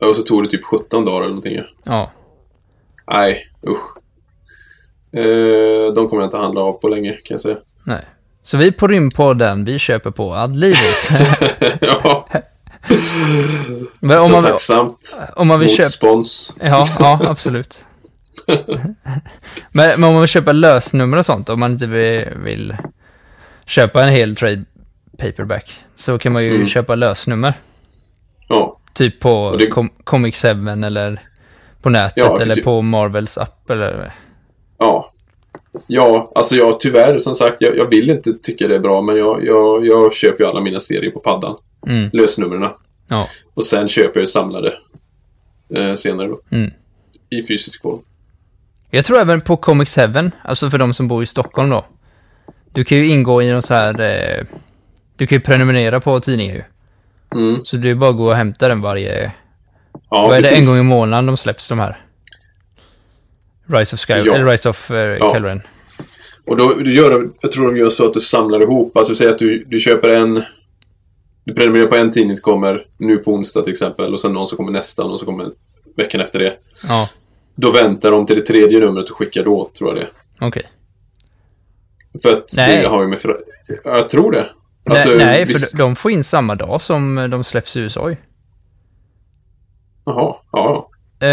Och så tog det typ 17 dagar eller någonting. ja. Nej, usch. Eh, de kommer jag inte handla av på länge, kan jag säga. Nej. Så vi på Rymdpodden, vi köper på Adlibris. [LAUGHS] ja, Men om så man, tacksamt. om man vill Mot köpa... spons. Ja, ja, absolut. [LAUGHS] men, men om man vill köpa lösnummer och sånt, om man inte vill, vill köpa en hel trade paperback, så kan man ju Mm. köpa lösnummer. Ja, Typ på det- Com- Comic 7 eller på nätet Ja, eller ju- på Marvels app eller... ja. Ja, alltså jag tyvärr, som sagt, jag, jag vill inte tycka det är bra, men jag, jag, jag köper ju alla mina serier på paddan. Mm. Lösnumren. Ja. Och sen köper jag samlade eh, senare då. Mm. I fysisk form. Jag tror även på Comic 7, alltså för de som bor i Stockholm då. Du kan ju ingå i någon så här... Eh, du kan ju prenumerera på tidningar ju. Mm. Så är bara att gå och hämta den varje... Ja, vad är det, en gång i månaden de släpps de här? Rise of Sky... Ja. Eller Rise of uh, Ja. Kelren. Och då du gör jag tror de gör så att du samlar ihop. Alltså säg att du, du köper en... Du prenumererar på en tidning som kommer nu på onsdag till exempel. Och sen någon som kommer nästa och någon som kommer veckan efter det. Ja, Då väntar de till det tredje numret och skickar då, tror jag det. okej. För att Nej. det har ju med... För, jag tror det. Alltså, nej, nej, visst- för de- de får in samma dag som eh, de släpps i USA ju. Jaha, ja. Eh,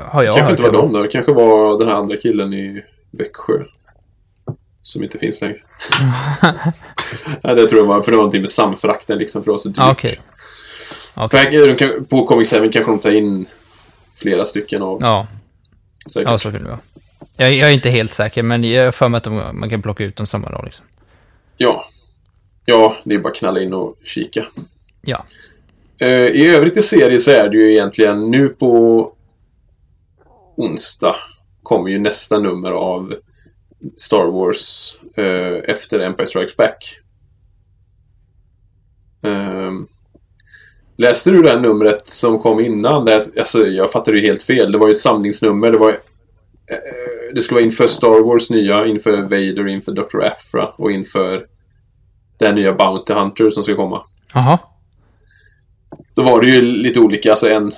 har jag kanske hört inte var det. de då. Det kanske var den här andra killen i Växjö. Som inte finns längre. [LAUGHS] Nej, det tror jag var, för det var någonting med samfrakten liksom, för det så dyrt. Ja, okej. För här, de kan, på Comic 7 kanske de tar in flera stycken av Ja, säkert. ja, så kan det vara. Jag, jag är inte helt säker, men jag har för mig att de, man kan plocka ut dem samma dag liksom. Ja. Ja, det är bara att knalla in och kika. Ja. Eh, I övrigt i serie så är det ju egentligen nu på onsdag kommer ju nästa nummer av Star Wars eh, efter Empire Strikes Back. Ehm, läste du det här numret som kom innan? Det, alltså, jag fattade ju helt fel. Det var ju ett samlingsnummer. Det var det skulle vara inför Star Wars nya, inför Vader, inför Dr. Afra och inför den nya Bounty Hunter som ska komma. Jaha. Då var det ju lite olika, alltså en,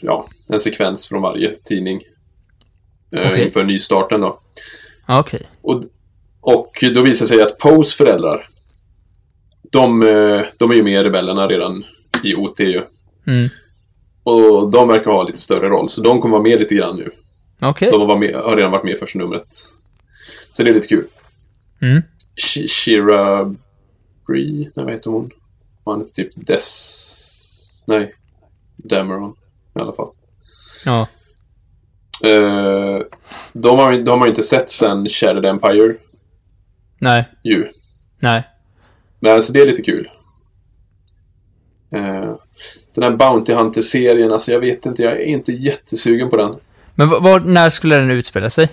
ja, en sekvens från varje tidning. Eh, Okej. Inför nystarten då. Okej. Och, och då visar det sig att Poes föräldrar, de, eh, de är ju med i Rebellerna redan i OT ju. Mm. Och de verkar ha lite större roll, så de kommer vara med lite grann nu. Okej. De har, med, har redan varit med i första numret. Så det är lite kul. Mm. Sh- Shira Bree, nej vad heter hon? Han heter typ Des... Nej. Dameron. I alla fall. Ja. Eh, de, har, de har inte sett sen Shattered Empire Nej. ju. Nej. Men alltså det är lite kul. Eh, den här Bounty Hunter-serien, alltså jag vet inte, jag är inte jättesugen på den. Men vad, när skulle den utspela sig?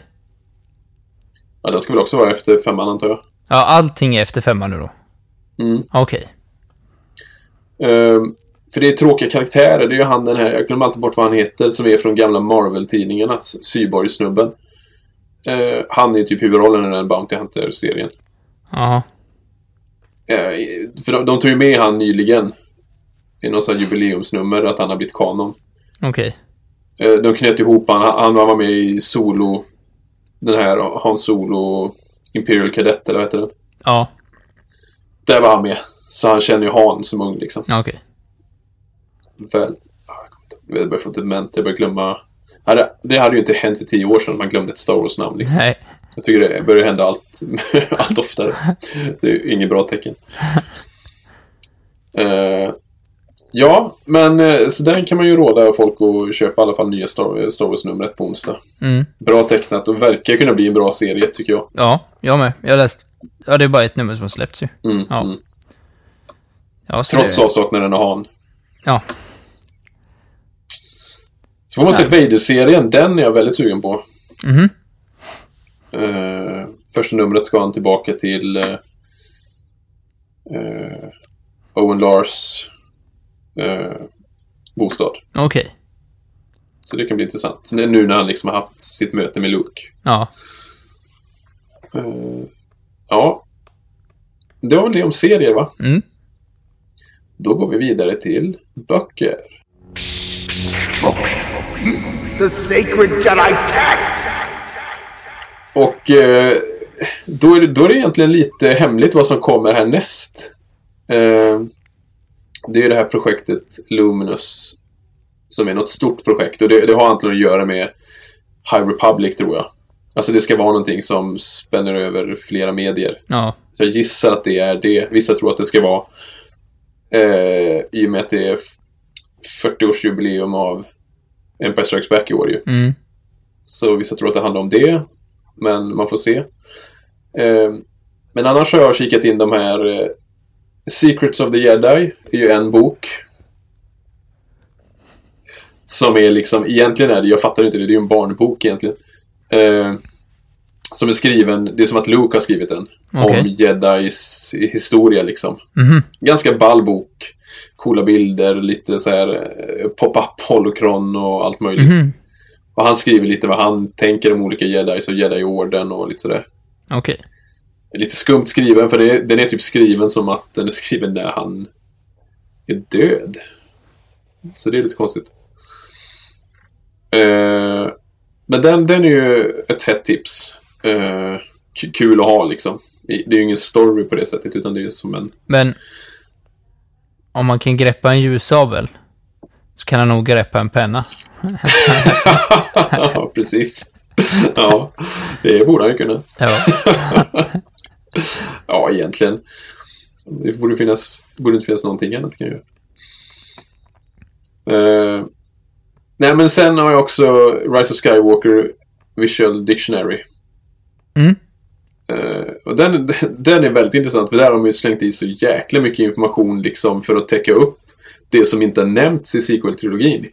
Ja, den ska väl också vara efter femman antar jag. Ja, allting är efter femman nu då. Mm. Okej. Ehm, för det är tråkiga karaktärer. Det är ju han den här, jag glömmer alltid bort vad han heter, som är från gamla Marvel-tidningarna. Syborg-snubben. Eh, han är ju typ huvudrollen i den Bounty Hunter-serien. Jaha. Eh, för de, de tog ju med han nyligen. I något sånt jubileumsnummer, att han har blivit kanon. Okej. Eh, de knöt ihop han, han var med i Solo. Den här Han Solo Imperial Cadet, eller vad heter den? Ja. Där var han med. Så han känner ju Han som ung liksom. Ja, Okej. Väl. ah, Jag börjar få dement, jag börjar glömma. Det, hade ju inte hänt för tio år sedan man glömde ett Star Wars-namn. Liksom. Nej. Jag tycker det börjar hända allt, [LAUGHS] allt oftare. Det är ju inget bra tecken. [LAUGHS] Eh, ja, men eh, så där kan man ju råda folk att köpa i alla fall nya Star, Star Wars-numret på onsdag. Mm. Bra tecknat och verkar kunna bli en bra serie, tycker jag. Ja, jag med. Jag har läst... Ja, det är bara ett nummer som har släppts ju. Mm, Ja. mm. Ja, så Trots det... avsaknaden av Han. Ja. Så får man se Vader-serien, den är jag väldigt sugen på. Mhm. Eh, första numret ska han tillbaka till eh, eh, Owen Lars eh, bostad. Okej. Så det kan bli intressant. Nu när han liksom har haft sitt möte med Luke. Ja. Eh, ja. det var väl det om serier, va? Mm. Då går vi vidare till böcker. The sacred Jedi text! Och eh, då, är det, då är det egentligen lite hemligt vad som kommer härnäst. Eh, det är ju det här projektet Luminous som är något stort projekt och det, det har antagligen att göra med High Republic tror jag. Alltså det ska vara någonting som spänner över flera medier. Ja. Så jag gissar att det är det. Vissa tror att det ska vara eh, i och med att det är f- 40-årsjubileum av Empire Strikes Back i år ju. Mm. Så vissa tror att det handlar om det. Men man får se. Eh, men annars har jag kikat in de här eh, Secrets of the Jedi är ju en bok. Som är liksom, egentligen är det, jag fattar inte det, det är ju en barnbok egentligen. Eh, som är skriven, det är som att Luke har skrivit den. Okej. Om Jedis historia liksom. Mhm. Ganska ball bok. Coola bilder, lite så här eh, pop-up holocron och allt möjligt. Mhm. Och han skriver lite vad han tänker om olika jedis och jedi-orden och lite sådär. Okej. Lite skumt skriven, för det, den är typ skriven som att den är skriven när han är död. Så det är lite konstigt. Eh, men den, den är ju ett hett tips. K- kul att ha liksom. Det är ju ingen story på det sättet, utan det är ju som en... Men om man kan greppa en ljussabel så kan han nog greppa en penna. [LAUGHS] ja, precis. ja, det borde han ju kunna. Ja. [LAUGHS] [LAUGHS] Ja, egentligen. Det borde, finnas, det borde inte finnas någonting annat kan jag göra. Eh, nej, men sen har jag också Rise of Skywalker Visual Dictionary. Mm. Eh, och den, [LAUGHS] den är väldigt intressant, för där har de ju slängt i så jäkla mycket information liksom för att täcka upp det som inte har nämnts i sequel-trilogin.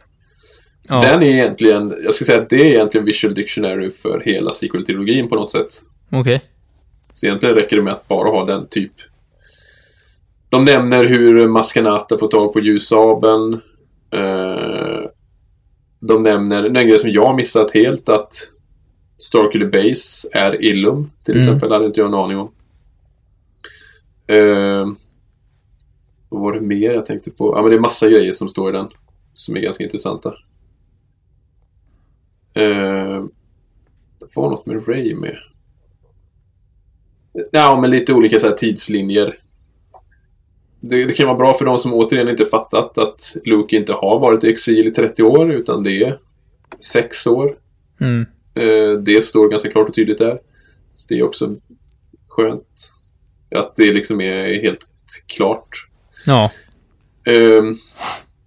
Så Ja. den är egentligen, jag ska säga att det är egentligen Visual Dictionary för hela sequel-trilogin på något sätt. Okej. Så egentligen räcker det med att bara ha den typ. De nämner hur Maskanata får tag på ljussabeln. Eh, de nämner en grej som jag har missat helt att Starkiller Base är Illum till Mm. exempel. Det hade inte jag en aning om. Eh, vad var det mer jag tänkte på? Ja, men det är massa grejer som står i den. Som är ganska intressanta. Eh, det var något med Ray med. Ja, men lite olika så tidslinjer. Det, det kan vara bra för de som återigen inte fattat att Luke inte har varit i exil i 30 år, utan det är 6 år. Mm. Eh, det står ganska klart och tydligt där. Så det är också skönt. Att det liksom är helt klart. Ja.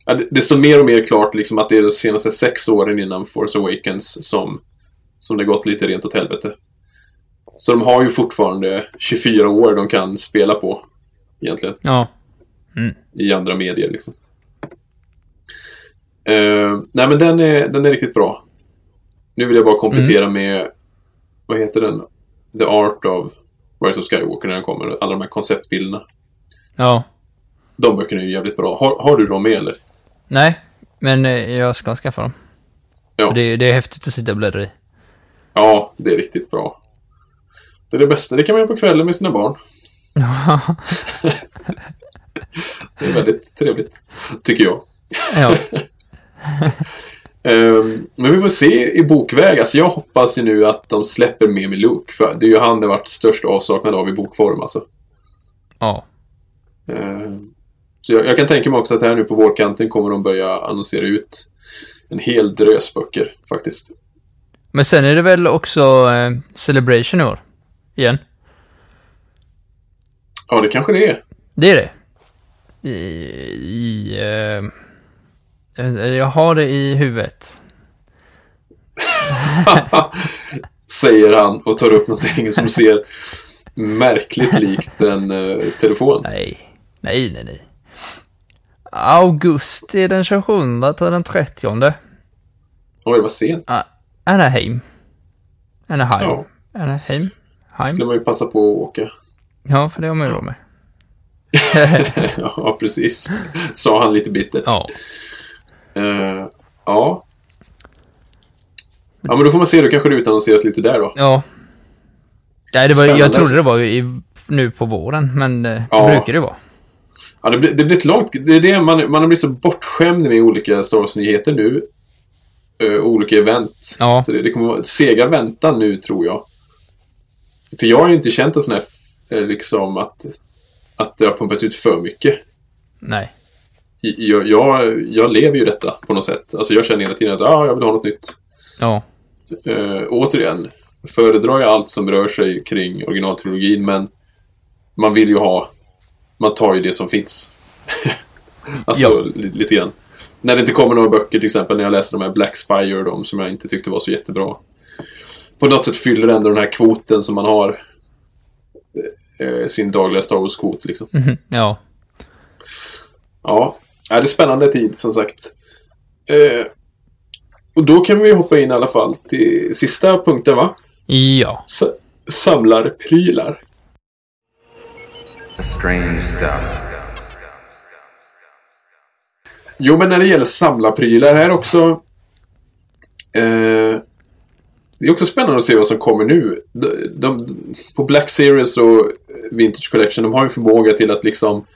Det, det står mer och mer klart liksom att det är de senaste sex åren innan Force Awakens som, som det gått lite rent åt helvete. Så de har ju fortfarande 24 år de kan spela på. Egentligen. Ja. I andra medier liksom. Ehm, nej men den är, den är riktigt bra. Nu vill jag bara komplettera med Vad heter den? The Art of Rise of Skywalker när den kommer. Alla de här konceptbilderna. Ja. De böckerna är ju jävligt bra. Har, har du dem med eller? Nej, men eh, jag ska skaffa dem. Ja. Det, det är häftigt att sitta och bläddra i. Ja, det är riktigt bra. Det är det bästa. Det kan man göra på kvällen med sina barn. [LAUGHS] Det är väldigt trevligt, tycker jag. ja. [LAUGHS] Ehm, men vi får se i bokväg. Alltså jag hoppas ju nu att de släpper med med Luke. För det är ju han det varit störst avsaknad av i bokform alltså. ja. Ehm, så jag, jag kan tänka mig också att här nu på vårkanten kommer de börja annonsera ut en hel drös böcker faktiskt. Men sen är det väl också eh, Celebration i år? Igen? Ja, det kanske det är. Det är det. I... i eh, jag har det i huvudet. [LAUGHS] Säger han och tar upp någonting som ser märkligt likt en eh, telefon. Nej. Nej, nej, nej. Augusti den 27 till den 30. Oj, det var sent. Ah, Anaheim. Anaheim. Ja. Anaheim. Heim. skulle man ju passa på att åka. Ja, för det har man ju råd med. [LAUGHS] ja, precis. Sa han lite bitter. Ja. Eh, ja. Ja, men då får man se. Då kanske det utannonseras lite där då. Ja. Nej, det var, jag trodde det var i nu på våren, men eh, Ja. det brukar det vara. Ja, det, blir, det blir ett långt... Det är det man, man har blivit så bortskämd med olika Star Wars-nyheter nu. Uh, olika event. Ja. Så det, det kommer vara sega väntan nu, tror jag. För jag har ju inte känt en sån här, eh, liksom att, att det har pumpats ut för mycket. Nej. Jag, jag, jag lever ju detta på något sätt. Alltså jag känner hela tiden att ah, jag vill ha något nytt. Ja. Uh, återigen, föredrar jag allt som rör sig kring originaltrilogin, men man vill ju ha... Man tar ju det som finns. [LAUGHS] alltså, Ja. li- lite grann. När det inte kommer några böcker, till exempel när jag läste de här Black Spire de som jag inte tyckte var så jättebra. På något sätt fyller ändå den här kvoten som man har. eh, sin dagliga Star Wars-kvot, liksom. Mhm. Ja. Ja, ja, det är spännande tid som sagt. Eh, och då kan vi hoppa in i alla fall till sista punkten va? Ja. S- samlarprylar. Strange stuff. Jo, men när det gäller samlarprylar här också. Eh, det är också spännande att se vad som kommer nu. De, de, på Black Series och Vintage Collection, de har ju förmåga till att liksom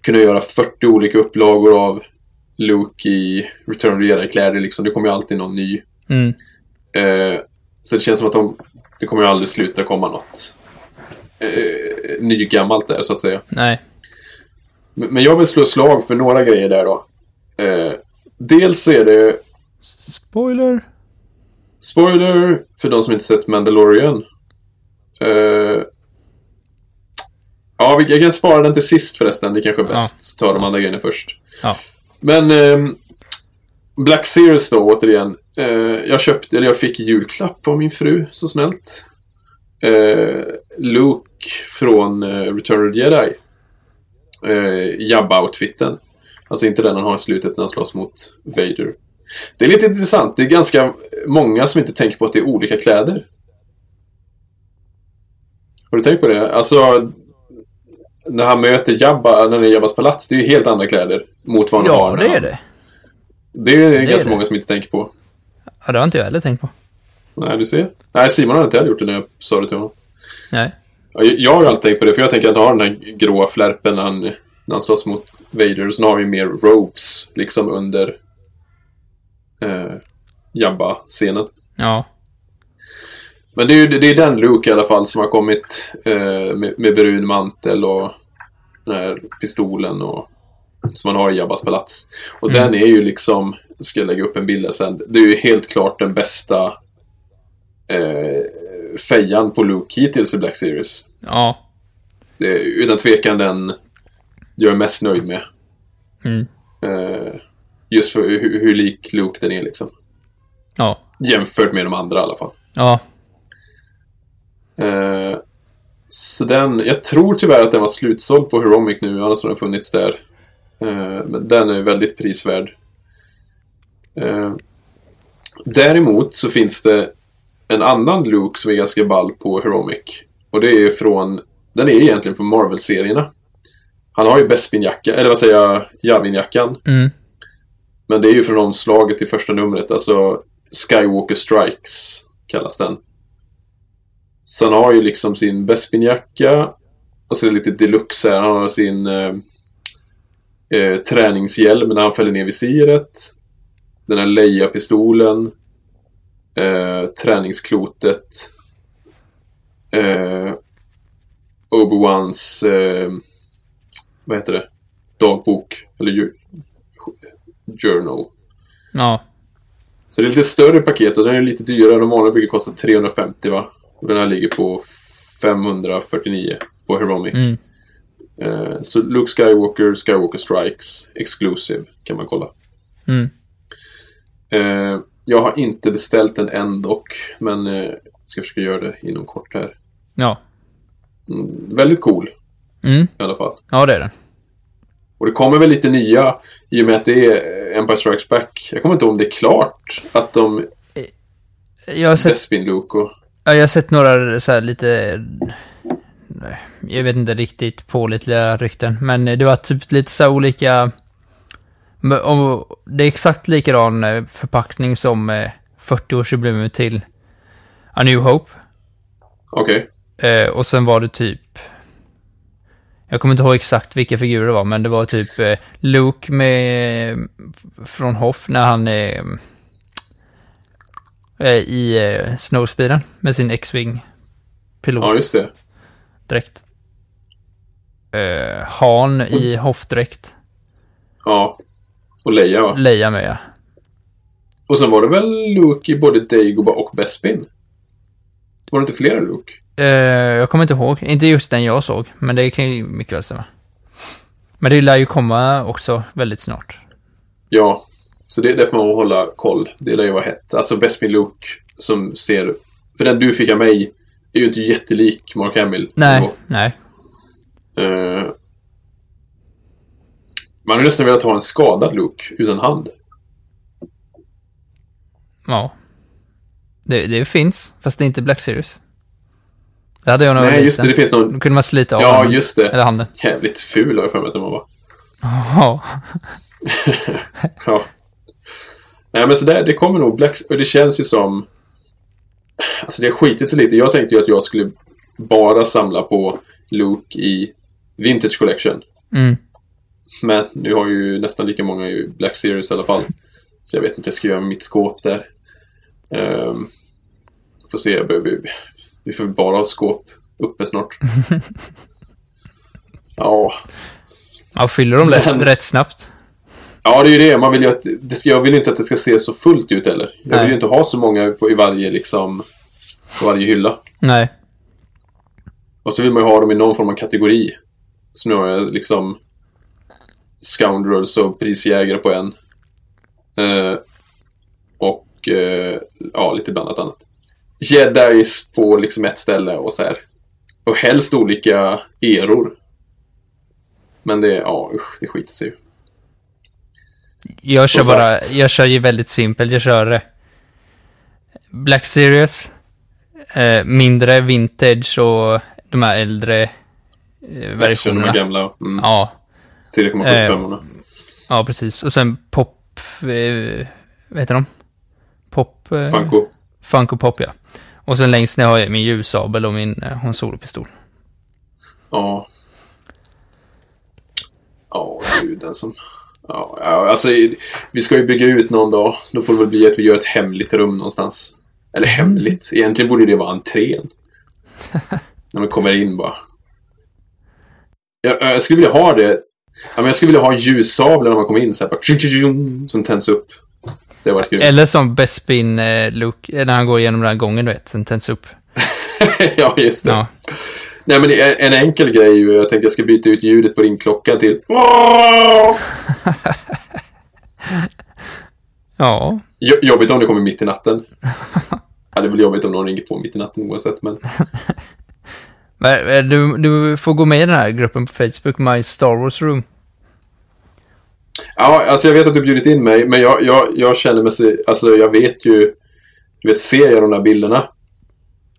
kunna göra 40 olika upplagor av Luke i Return of the Jedi-kläder. Liksom. Det kommer ju alltid någon ny. Mm. Eh, så det känns som att de, det kommer ju aldrig sluta komma något eh, nygammalt där, så att säga. Nej. Men men jag vill slå slag för några grejer där då. Eh, dels så är det Spoiler. Spoiler för de som inte sett Mandalorian. Eh, ja, jag kan spara den till sist förresten. Det kanske är bäst. Så tar de andra grejerna först. Ja. Men ehm, Black Series då, återigen. Eh, jag köpte, eller jag fick julklapp av min fru, så snällt. Eh, Luke från eh, Return of the Jedi. Eh, Jabba-outfiten. Alltså inte den han har i slutet när han slåss mot Vader. Det är lite intressant. Det är ganska många som inte tänker på att det är olika kläder. Har du tänkt på det? Alltså, när han möter Jabba, när det är Jabbas palats, det är ju helt andra kläder mot vad han har. Ja, det är det. Det är är ganska det. många som inte tänker på. Ja, det har inte jag heller tänkt på. Nej, du ser. Nej, Simon har inte heller gjort det när jag sa det till honom. Nej. Ja, Jag har ju alltid tänkt på det, för jag tänker att han har den här gråa flärpen när han, när han slåss mot Vader. Och sen har vi mer robes, liksom under eh, Jabba-scenen. Ja. Men det är ju det är den Luke i alla fall som har kommit eh, med, med brun mantel och den här pistolen och som man har i Jabbas palats. Och den är ju liksom, jag ska lägga upp en bild här sen, det är ju helt klart den bästa eh, fejan på Luke hittills i Black Series. Ja. Det är utan tvekan den jag är mest nöjd med. Mm. Eh, just för hur, hur lik Luke den är liksom. Ja. Jämfört med de andra i alla fall. Ja. Eh, så den, jag tror tyvärr att den var slutsåld på Heromic nu, annars har den funnits där. Eh, men den är väldigt prisvärd. Eh, däremot så finns det en annan Luke som är ganska ball på Heromic. Och det är från, den är egentligen från Marvel-serierna. Han har ju Bespin-jacka, eller vad säger jag, Javin-jackan. Mm. Men det är ju från omslaget i första numret, alltså Skywalker Strikes kallas den. Så han har ju liksom sin Bespin-jacka och så är det lite deluxe här. Han har sin eh, eh, träningshjälm när han fäller ner visiret. Den här Leia-pistolen. Eh, träningsklotet. Eh, Obi-Wans eh, vad heter det? Dagbok. Eller ju- journal. Ja. Så det är lite större paket och den är lite dyrare. De vanliga brukar kosta 350 va? Och den här ligger på 549 på Heromic. Mm. Eh, så Luke Skywalker, Skywalker Strikes, Exclusive kan man kolla. Mm. Eh, jag har inte beställt den än dock, men eh, ska försöka göra det inom kort här. Ja. Mm, väldigt cool Mm. i alla fall. Ja, det är det. Och det kommer väl lite nya i och med att det är eh, Empire Strikes Back. Jag kommer inte ihåg om det är klart att de Jag har sett, Bespin Luke och... ja, jag har sett några så här lite... Jag vet inte riktigt pålitliga rykten, men det var typ lite så här olika... om- Det är exakt likadan eh, förpackning som eh, 40-årsjubileumet till A New Hope. Okej. Eh, och sen var det typ Jag kommer inte ihåg exakt vilka figurer det var, men det var typ eh, Luke med, från Hoff när han är eh, i eh, Snowspeeden med sin X-Wing pilot. Ja, just det. dräkt. Uh, Han i Hoff-dräkt. Ja. Och Leia va? Leia med, ja. Och sen var det väl Luke i både Dagobah och Bespin? Var det inte flera Luke? Eh, jag kommer inte ihåg. Inte just den jag såg, men det kan ju mycket väl stämma. Men det lär ju komma också väldigt snart. Ja. Så det, det får man hålla koll. Det lär ju vara hett. Alltså Bespin Luke som ser... För den du fick av mig är ju inte jättelik Mark Hamill. Nej, nej. Eh, man hade nästan velat ha en skadad Luke utan hand. Ja. Det, det finns, fast det är inte Black Series. Det hade jag nog Nej, just det. Det finns Då någon... kunde man slita av Ja, handen. just det. Eller handen. Jävligt ful har jag för mig att den var. Ja. [LAUGHS] Ja. Nej, men så där, det kommer nog Black... Och det känns ju som... Alltså det har skitit sig lite. Jag tänkte ju att jag skulle bara samla på Luke i Vintage Collection. Mm. Men nu har ju nästan lika många i Black Series i alla fall. Så jag vet inte, jag ska göra mitt skåp där. Um, får se, jag behöver, vi får bara ha skåp uppe snart. [LAUGHS] ja, Ja, fyller de rätt, Men- rätt snabbt. Ja, det är ju det. Man vill ju att, det ska, jag vill inte att det ska se så fullt ut heller. Jag Nej. vill ju inte ha så många på, i varje, liksom, på varje hylla. Nej. Och så vill man ju ha dem i någon form av kategori. Så nu har jag liksom Scoundrels och prisjägare på en. Eh, och eh, ja, lite blandat annat. Jedis på liksom ett ställe och så här. Och helst olika eror. Men det, ja usch, det skiter sig ju. Jag kör bara, sagt. jag kör ju väldigt simpelt. Jag kör eh, Black Series, eh, mindre vintage och de här äldre eh, De här versionerna. gamla. Mm, Ja, 3,75 ja, precis. Och sen pop, eh, vad heter de? Pop... Eh, Funko. Funko Pop, ja. Och sen längst ner har jag min ljussabel och min eh, Solo-pistol. Ja. Ja, gud den som... Ja, alltså vi ska ju bygga ut någon dag. Då får det väl bli att vi gör ett hemligt rum någonstans. Eller hemligt. Egentligen borde det vara entrén. [LAUGHS] När man kommer in bara. Jag, jag skulle vilja ha det. Ja, men jag skulle vilja ha en ljussabel när man kommer in så här. Bara, som tänds upp. Det varit grymt. Eller som Bespin eh, Luke, eh, när han går igenom den här gången, du vet, sen tänds upp. [LAUGHS] ja, just det. Ja. Nej, men en enkel grej är ju, jag tänkte jag ska byta ut ljudet på ringklockan till... [LAUGHS] Ja, Jo- Jobbigt om det kommer mitt i natten. ja, det är väl jobbigt om någon ringer på mitt i natten oavsett, men... [LAUGHS] Men, eh, Du, du får gå med i den här gruppen på Facebook, My Star Wars Room. Ja, alltså jag vet att du bjudit in mig, men jag, jag, jag känner mig så... Alltså jag vet ju... Du vet, ser jag de där bilderna,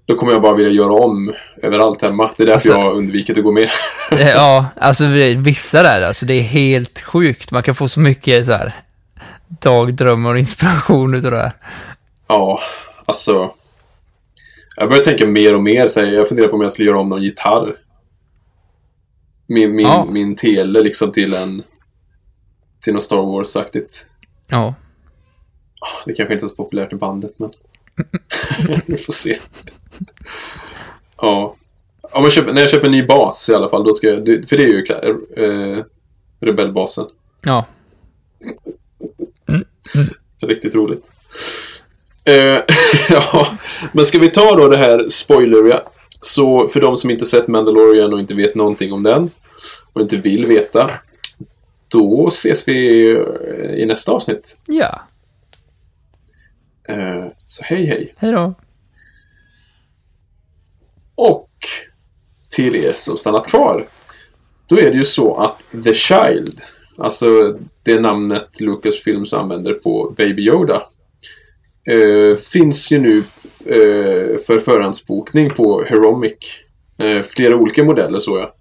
då kommer jag bara vilja göra om överallt hemma. Det är därför Alltså- jag undvikit att gå med. [LAUGHS] Eh, Ja, alltså vi- vissa där, alltså det är helt sjukt. Man kan få så mycket så här dagdrömmar och inspiration utav det här. ja, alltså... Jag börjar tänka mer och mer. Så här, jag funderar på om jag skulle göra om någon gitarr. Min, min, Ja. min tele liksom till en... Till något Star Wars-aktigt. Ja. Det kanske inte är så populärt i bandet, men... [LAUGHS] Vi får se. Ja. Om jag köper, när jag köper en ny bas i alla fall, då ska jag... För det är ju eh, Rebellbasen. Ja. Riktigt roligt. Eh, [LAUGHS] ja, men ska vi ta då det här spoileriga. Så för de som inte sett Mandalorian och inte vet någonting om den och inte vill veta. Då ses vi eh, i nästa avsnitt. Ja. Eh, så hej hej. Hej då. Och till er som stannat kvar. Då är det ju så att The Child, alltså det namnet Lucasfilms använder på Baby Yoda, eh, finns ju nu för förhandsbokning på Heromic. Flera olika modeller så jag.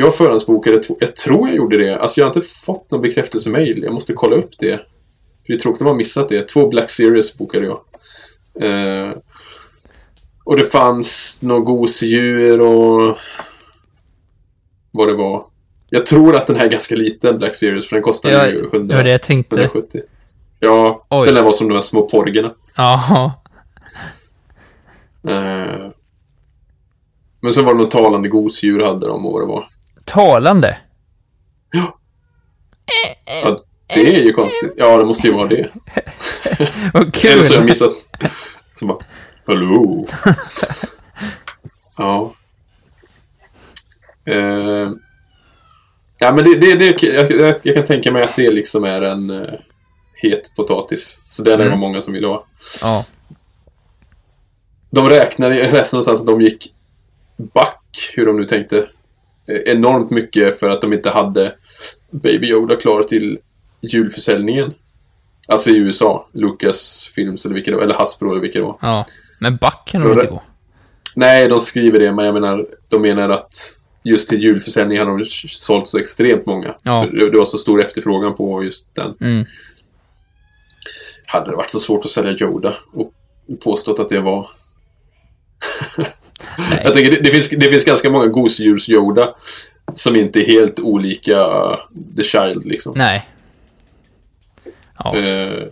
Jag förhandsbokade, jag tror jag gjorde det. Alltså jag har inte fått någon bekräftelsemail. Jag måste kolla upp det. För det är tråkigt om man missat det. Två Black Series bokade jag. Eh, och det fanns några gosedjur och... vad det var. Jag tror att den här är ganska liten, Black Series, för den kostar Ja, ju det 100, var det jag tänkte. 170. Ja, Oj. den där var som de här små porgerna. Ja. Eh, men så var det något talande gosedjur hade de och vad det var. Talande. Ja, det är ju konstigt. Ja, det måste ju vara det. [LAUGHS] Vad kul. Eller så har jag missat. Så bara, hallå? ja. Eh, ja, men det, det, det jag, jag, kan tänka mig att det liksom är en uh, het potatis. Så den är det Mm. många som vill ha. Ja. De räknar, jag läste någonstans att de gick back, hur de nu tänkte, enormt mycket för att de inte hade Baby Yoda klar till julförsäljningen. Alltså i USA, Lucas Films eller vilket det var, eller Hasbro eller vilket det var. ja. Men back kan de inte gå. Nej, de skriver det, men jag menar, de menar att just till julförsäljning hade de sålt så extremt många. Ja. För det det var så stor efterfrågan på just den. Mm. Hade det varit så svårt att sälja Yoda och påstått att det var... [LAUGHS] jag tänker, det, det, finns, det finns ganska många gosedjurs-Yoda som inte är helt olika uh, The Child, liksom. Nej. Ja. Eh,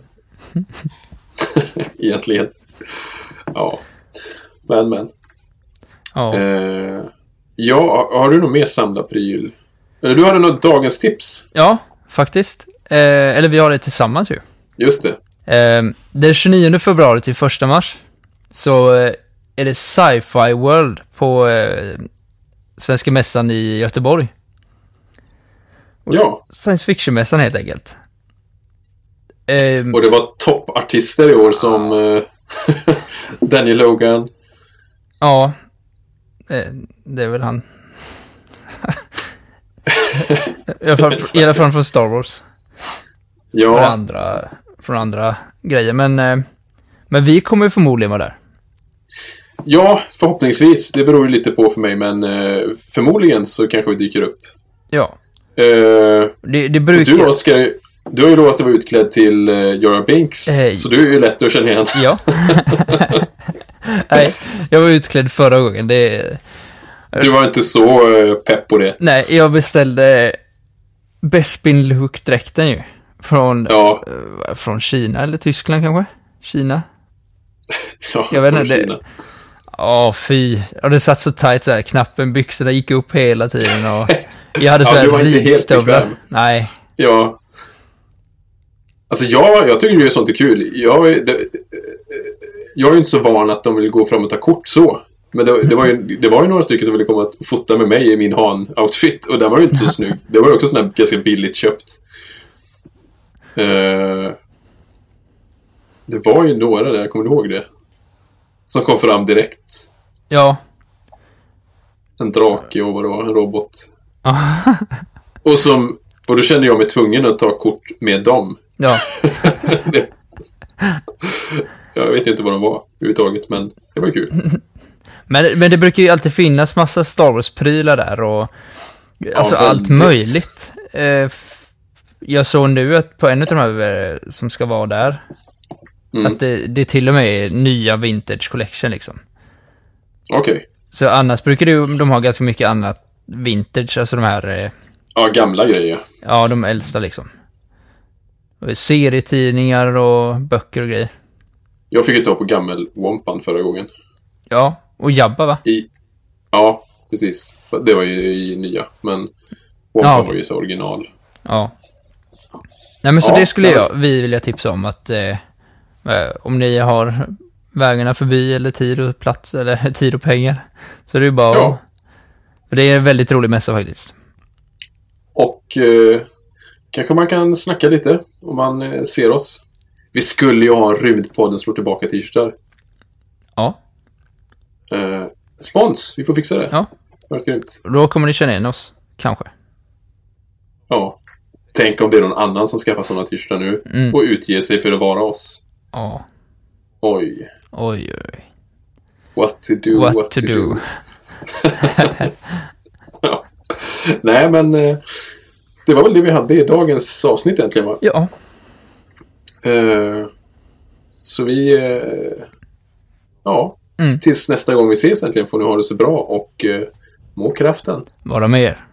[LAUGHS] Egentligen. Ja. Men, men. ja. Eh, ja, har du något mer samlarpryl? Eller du hade något dagens tips? ja, faktiskt. Eh, eller vi har det tillsammans ju. Just det. Eh, den 29 februari till 1 mars så eh, är det Sci-Fi World på eh, Svenska Mässan i Göteborg. Ja, Science Fiction-mässan helt enkelt. Eh, och det var toppartister i år som eh, [LAUGHS] Daniel Logan. ja, eh, det är väl han. [LAUGHS] I alla fall, I alla fall från Star Wars. Och Ja, andra, från andra grejer. Men, eh, men vi kommer förmodligen vara där. Ja, förhoppningsvis. Det beror ju lite på för mig, men eh, förmodligen så kanske vi dyker upp. Ja, Eh, det, det brukar... du, Oskar, du har ju lovat att vara utklädd till uh, Jora Binks, Hej. så du är ju lätt att känna igen. [LAUGHS] Ja. [LAUGHS] Nej, jag var utklädd förra gången. Det, Du var inte så eh, pepp på det. nej, jag beställde Bespin Look-dräkten ju. Från, Ja, eh, från Kina eller Tyskland kanske? Kina? [LAUGHS] ja Jag vet inte, det- Kina. Ja, fy. Och det satt så tight så här. Knappen, byxorna gick upp hela tiden och jag hade [LAUGHS] så Ja, här helt ridstövlar. Nej, Ja. Alltså jag, jag tycker ju sånt är kul. Jag, är- det, jag är ju inte så van att de vill gå fram och ta kort så. Men det, det, var ju, det var ju några stycken som ville komma och fota med mig i min Han-outfit. Och den var ju inte så [LAUGHS] snygg. Det var ju också sån här ganska billigt köpt. Eh, det var ju några där, kommer du ihåg det? Som kom fram direkt. ja. En drake och vad det var, en robot. [LAUGHS] och som... Och då kände jag mig tvungen att ta kort med dem. Ja, [LAUGHS] jag vet inte vad de var överhuvudtaget, men det var kul. [LAUGHS] men, men det brukar ju alltid finnas massa Star Wars-prylar där och alltså allt väldigt. möjligt. Eh, jag såg nu att på en av de här eh, som ska vara där, Mm. att det, det till och med är nya Vintage Collection liksom. Okej. Så annars brukar ju- de ha ganska mycket annat vintage, alltså de här, eh, Ja, gamla grejer. ja de äldsta liksom. Serietidningar och böcker och grejer. Jag fick ju ta på gammel-Wompan förra gången. Ja, och Jabba va? I... Ja, precis. Det var ju i nya, men Wompan Ja. var ju så original. Ja. Nej men så Ja, det skulle jag, vi vilja tipsa om att eh, om ni har vägarna förbi eller tid och plats eller [LAUGHS] tid och pengar så är det ju bara Ja. att- det är en väldigt rolig mässa faktiskt. Och eh, kanske man kan snacka lite om man eh, ser oss. Vi skulle ju ha en Rymdpodden slår tillbaka t-shirtar. Ja, Eh, spons, vi får fixa det. Ja. Det grymt. då kommer ni känna igen oss, kanske. Ja. Tänk om det är någon annan som skaffar sådana t-shirtar nu Mm. och utger sig för att vara oss. Ja, Oj. oj oj. What to do, What, to, do. Ja. [LAUGHS] Nej, men eh, det var väl det vi hade i dagens avsnitt egentligen va? Ja, Eh, så vi... Eh, ja, Mm. tills nästa gång vi ses äntligen får ni ha det så bra och eh, må kraften. vara med er.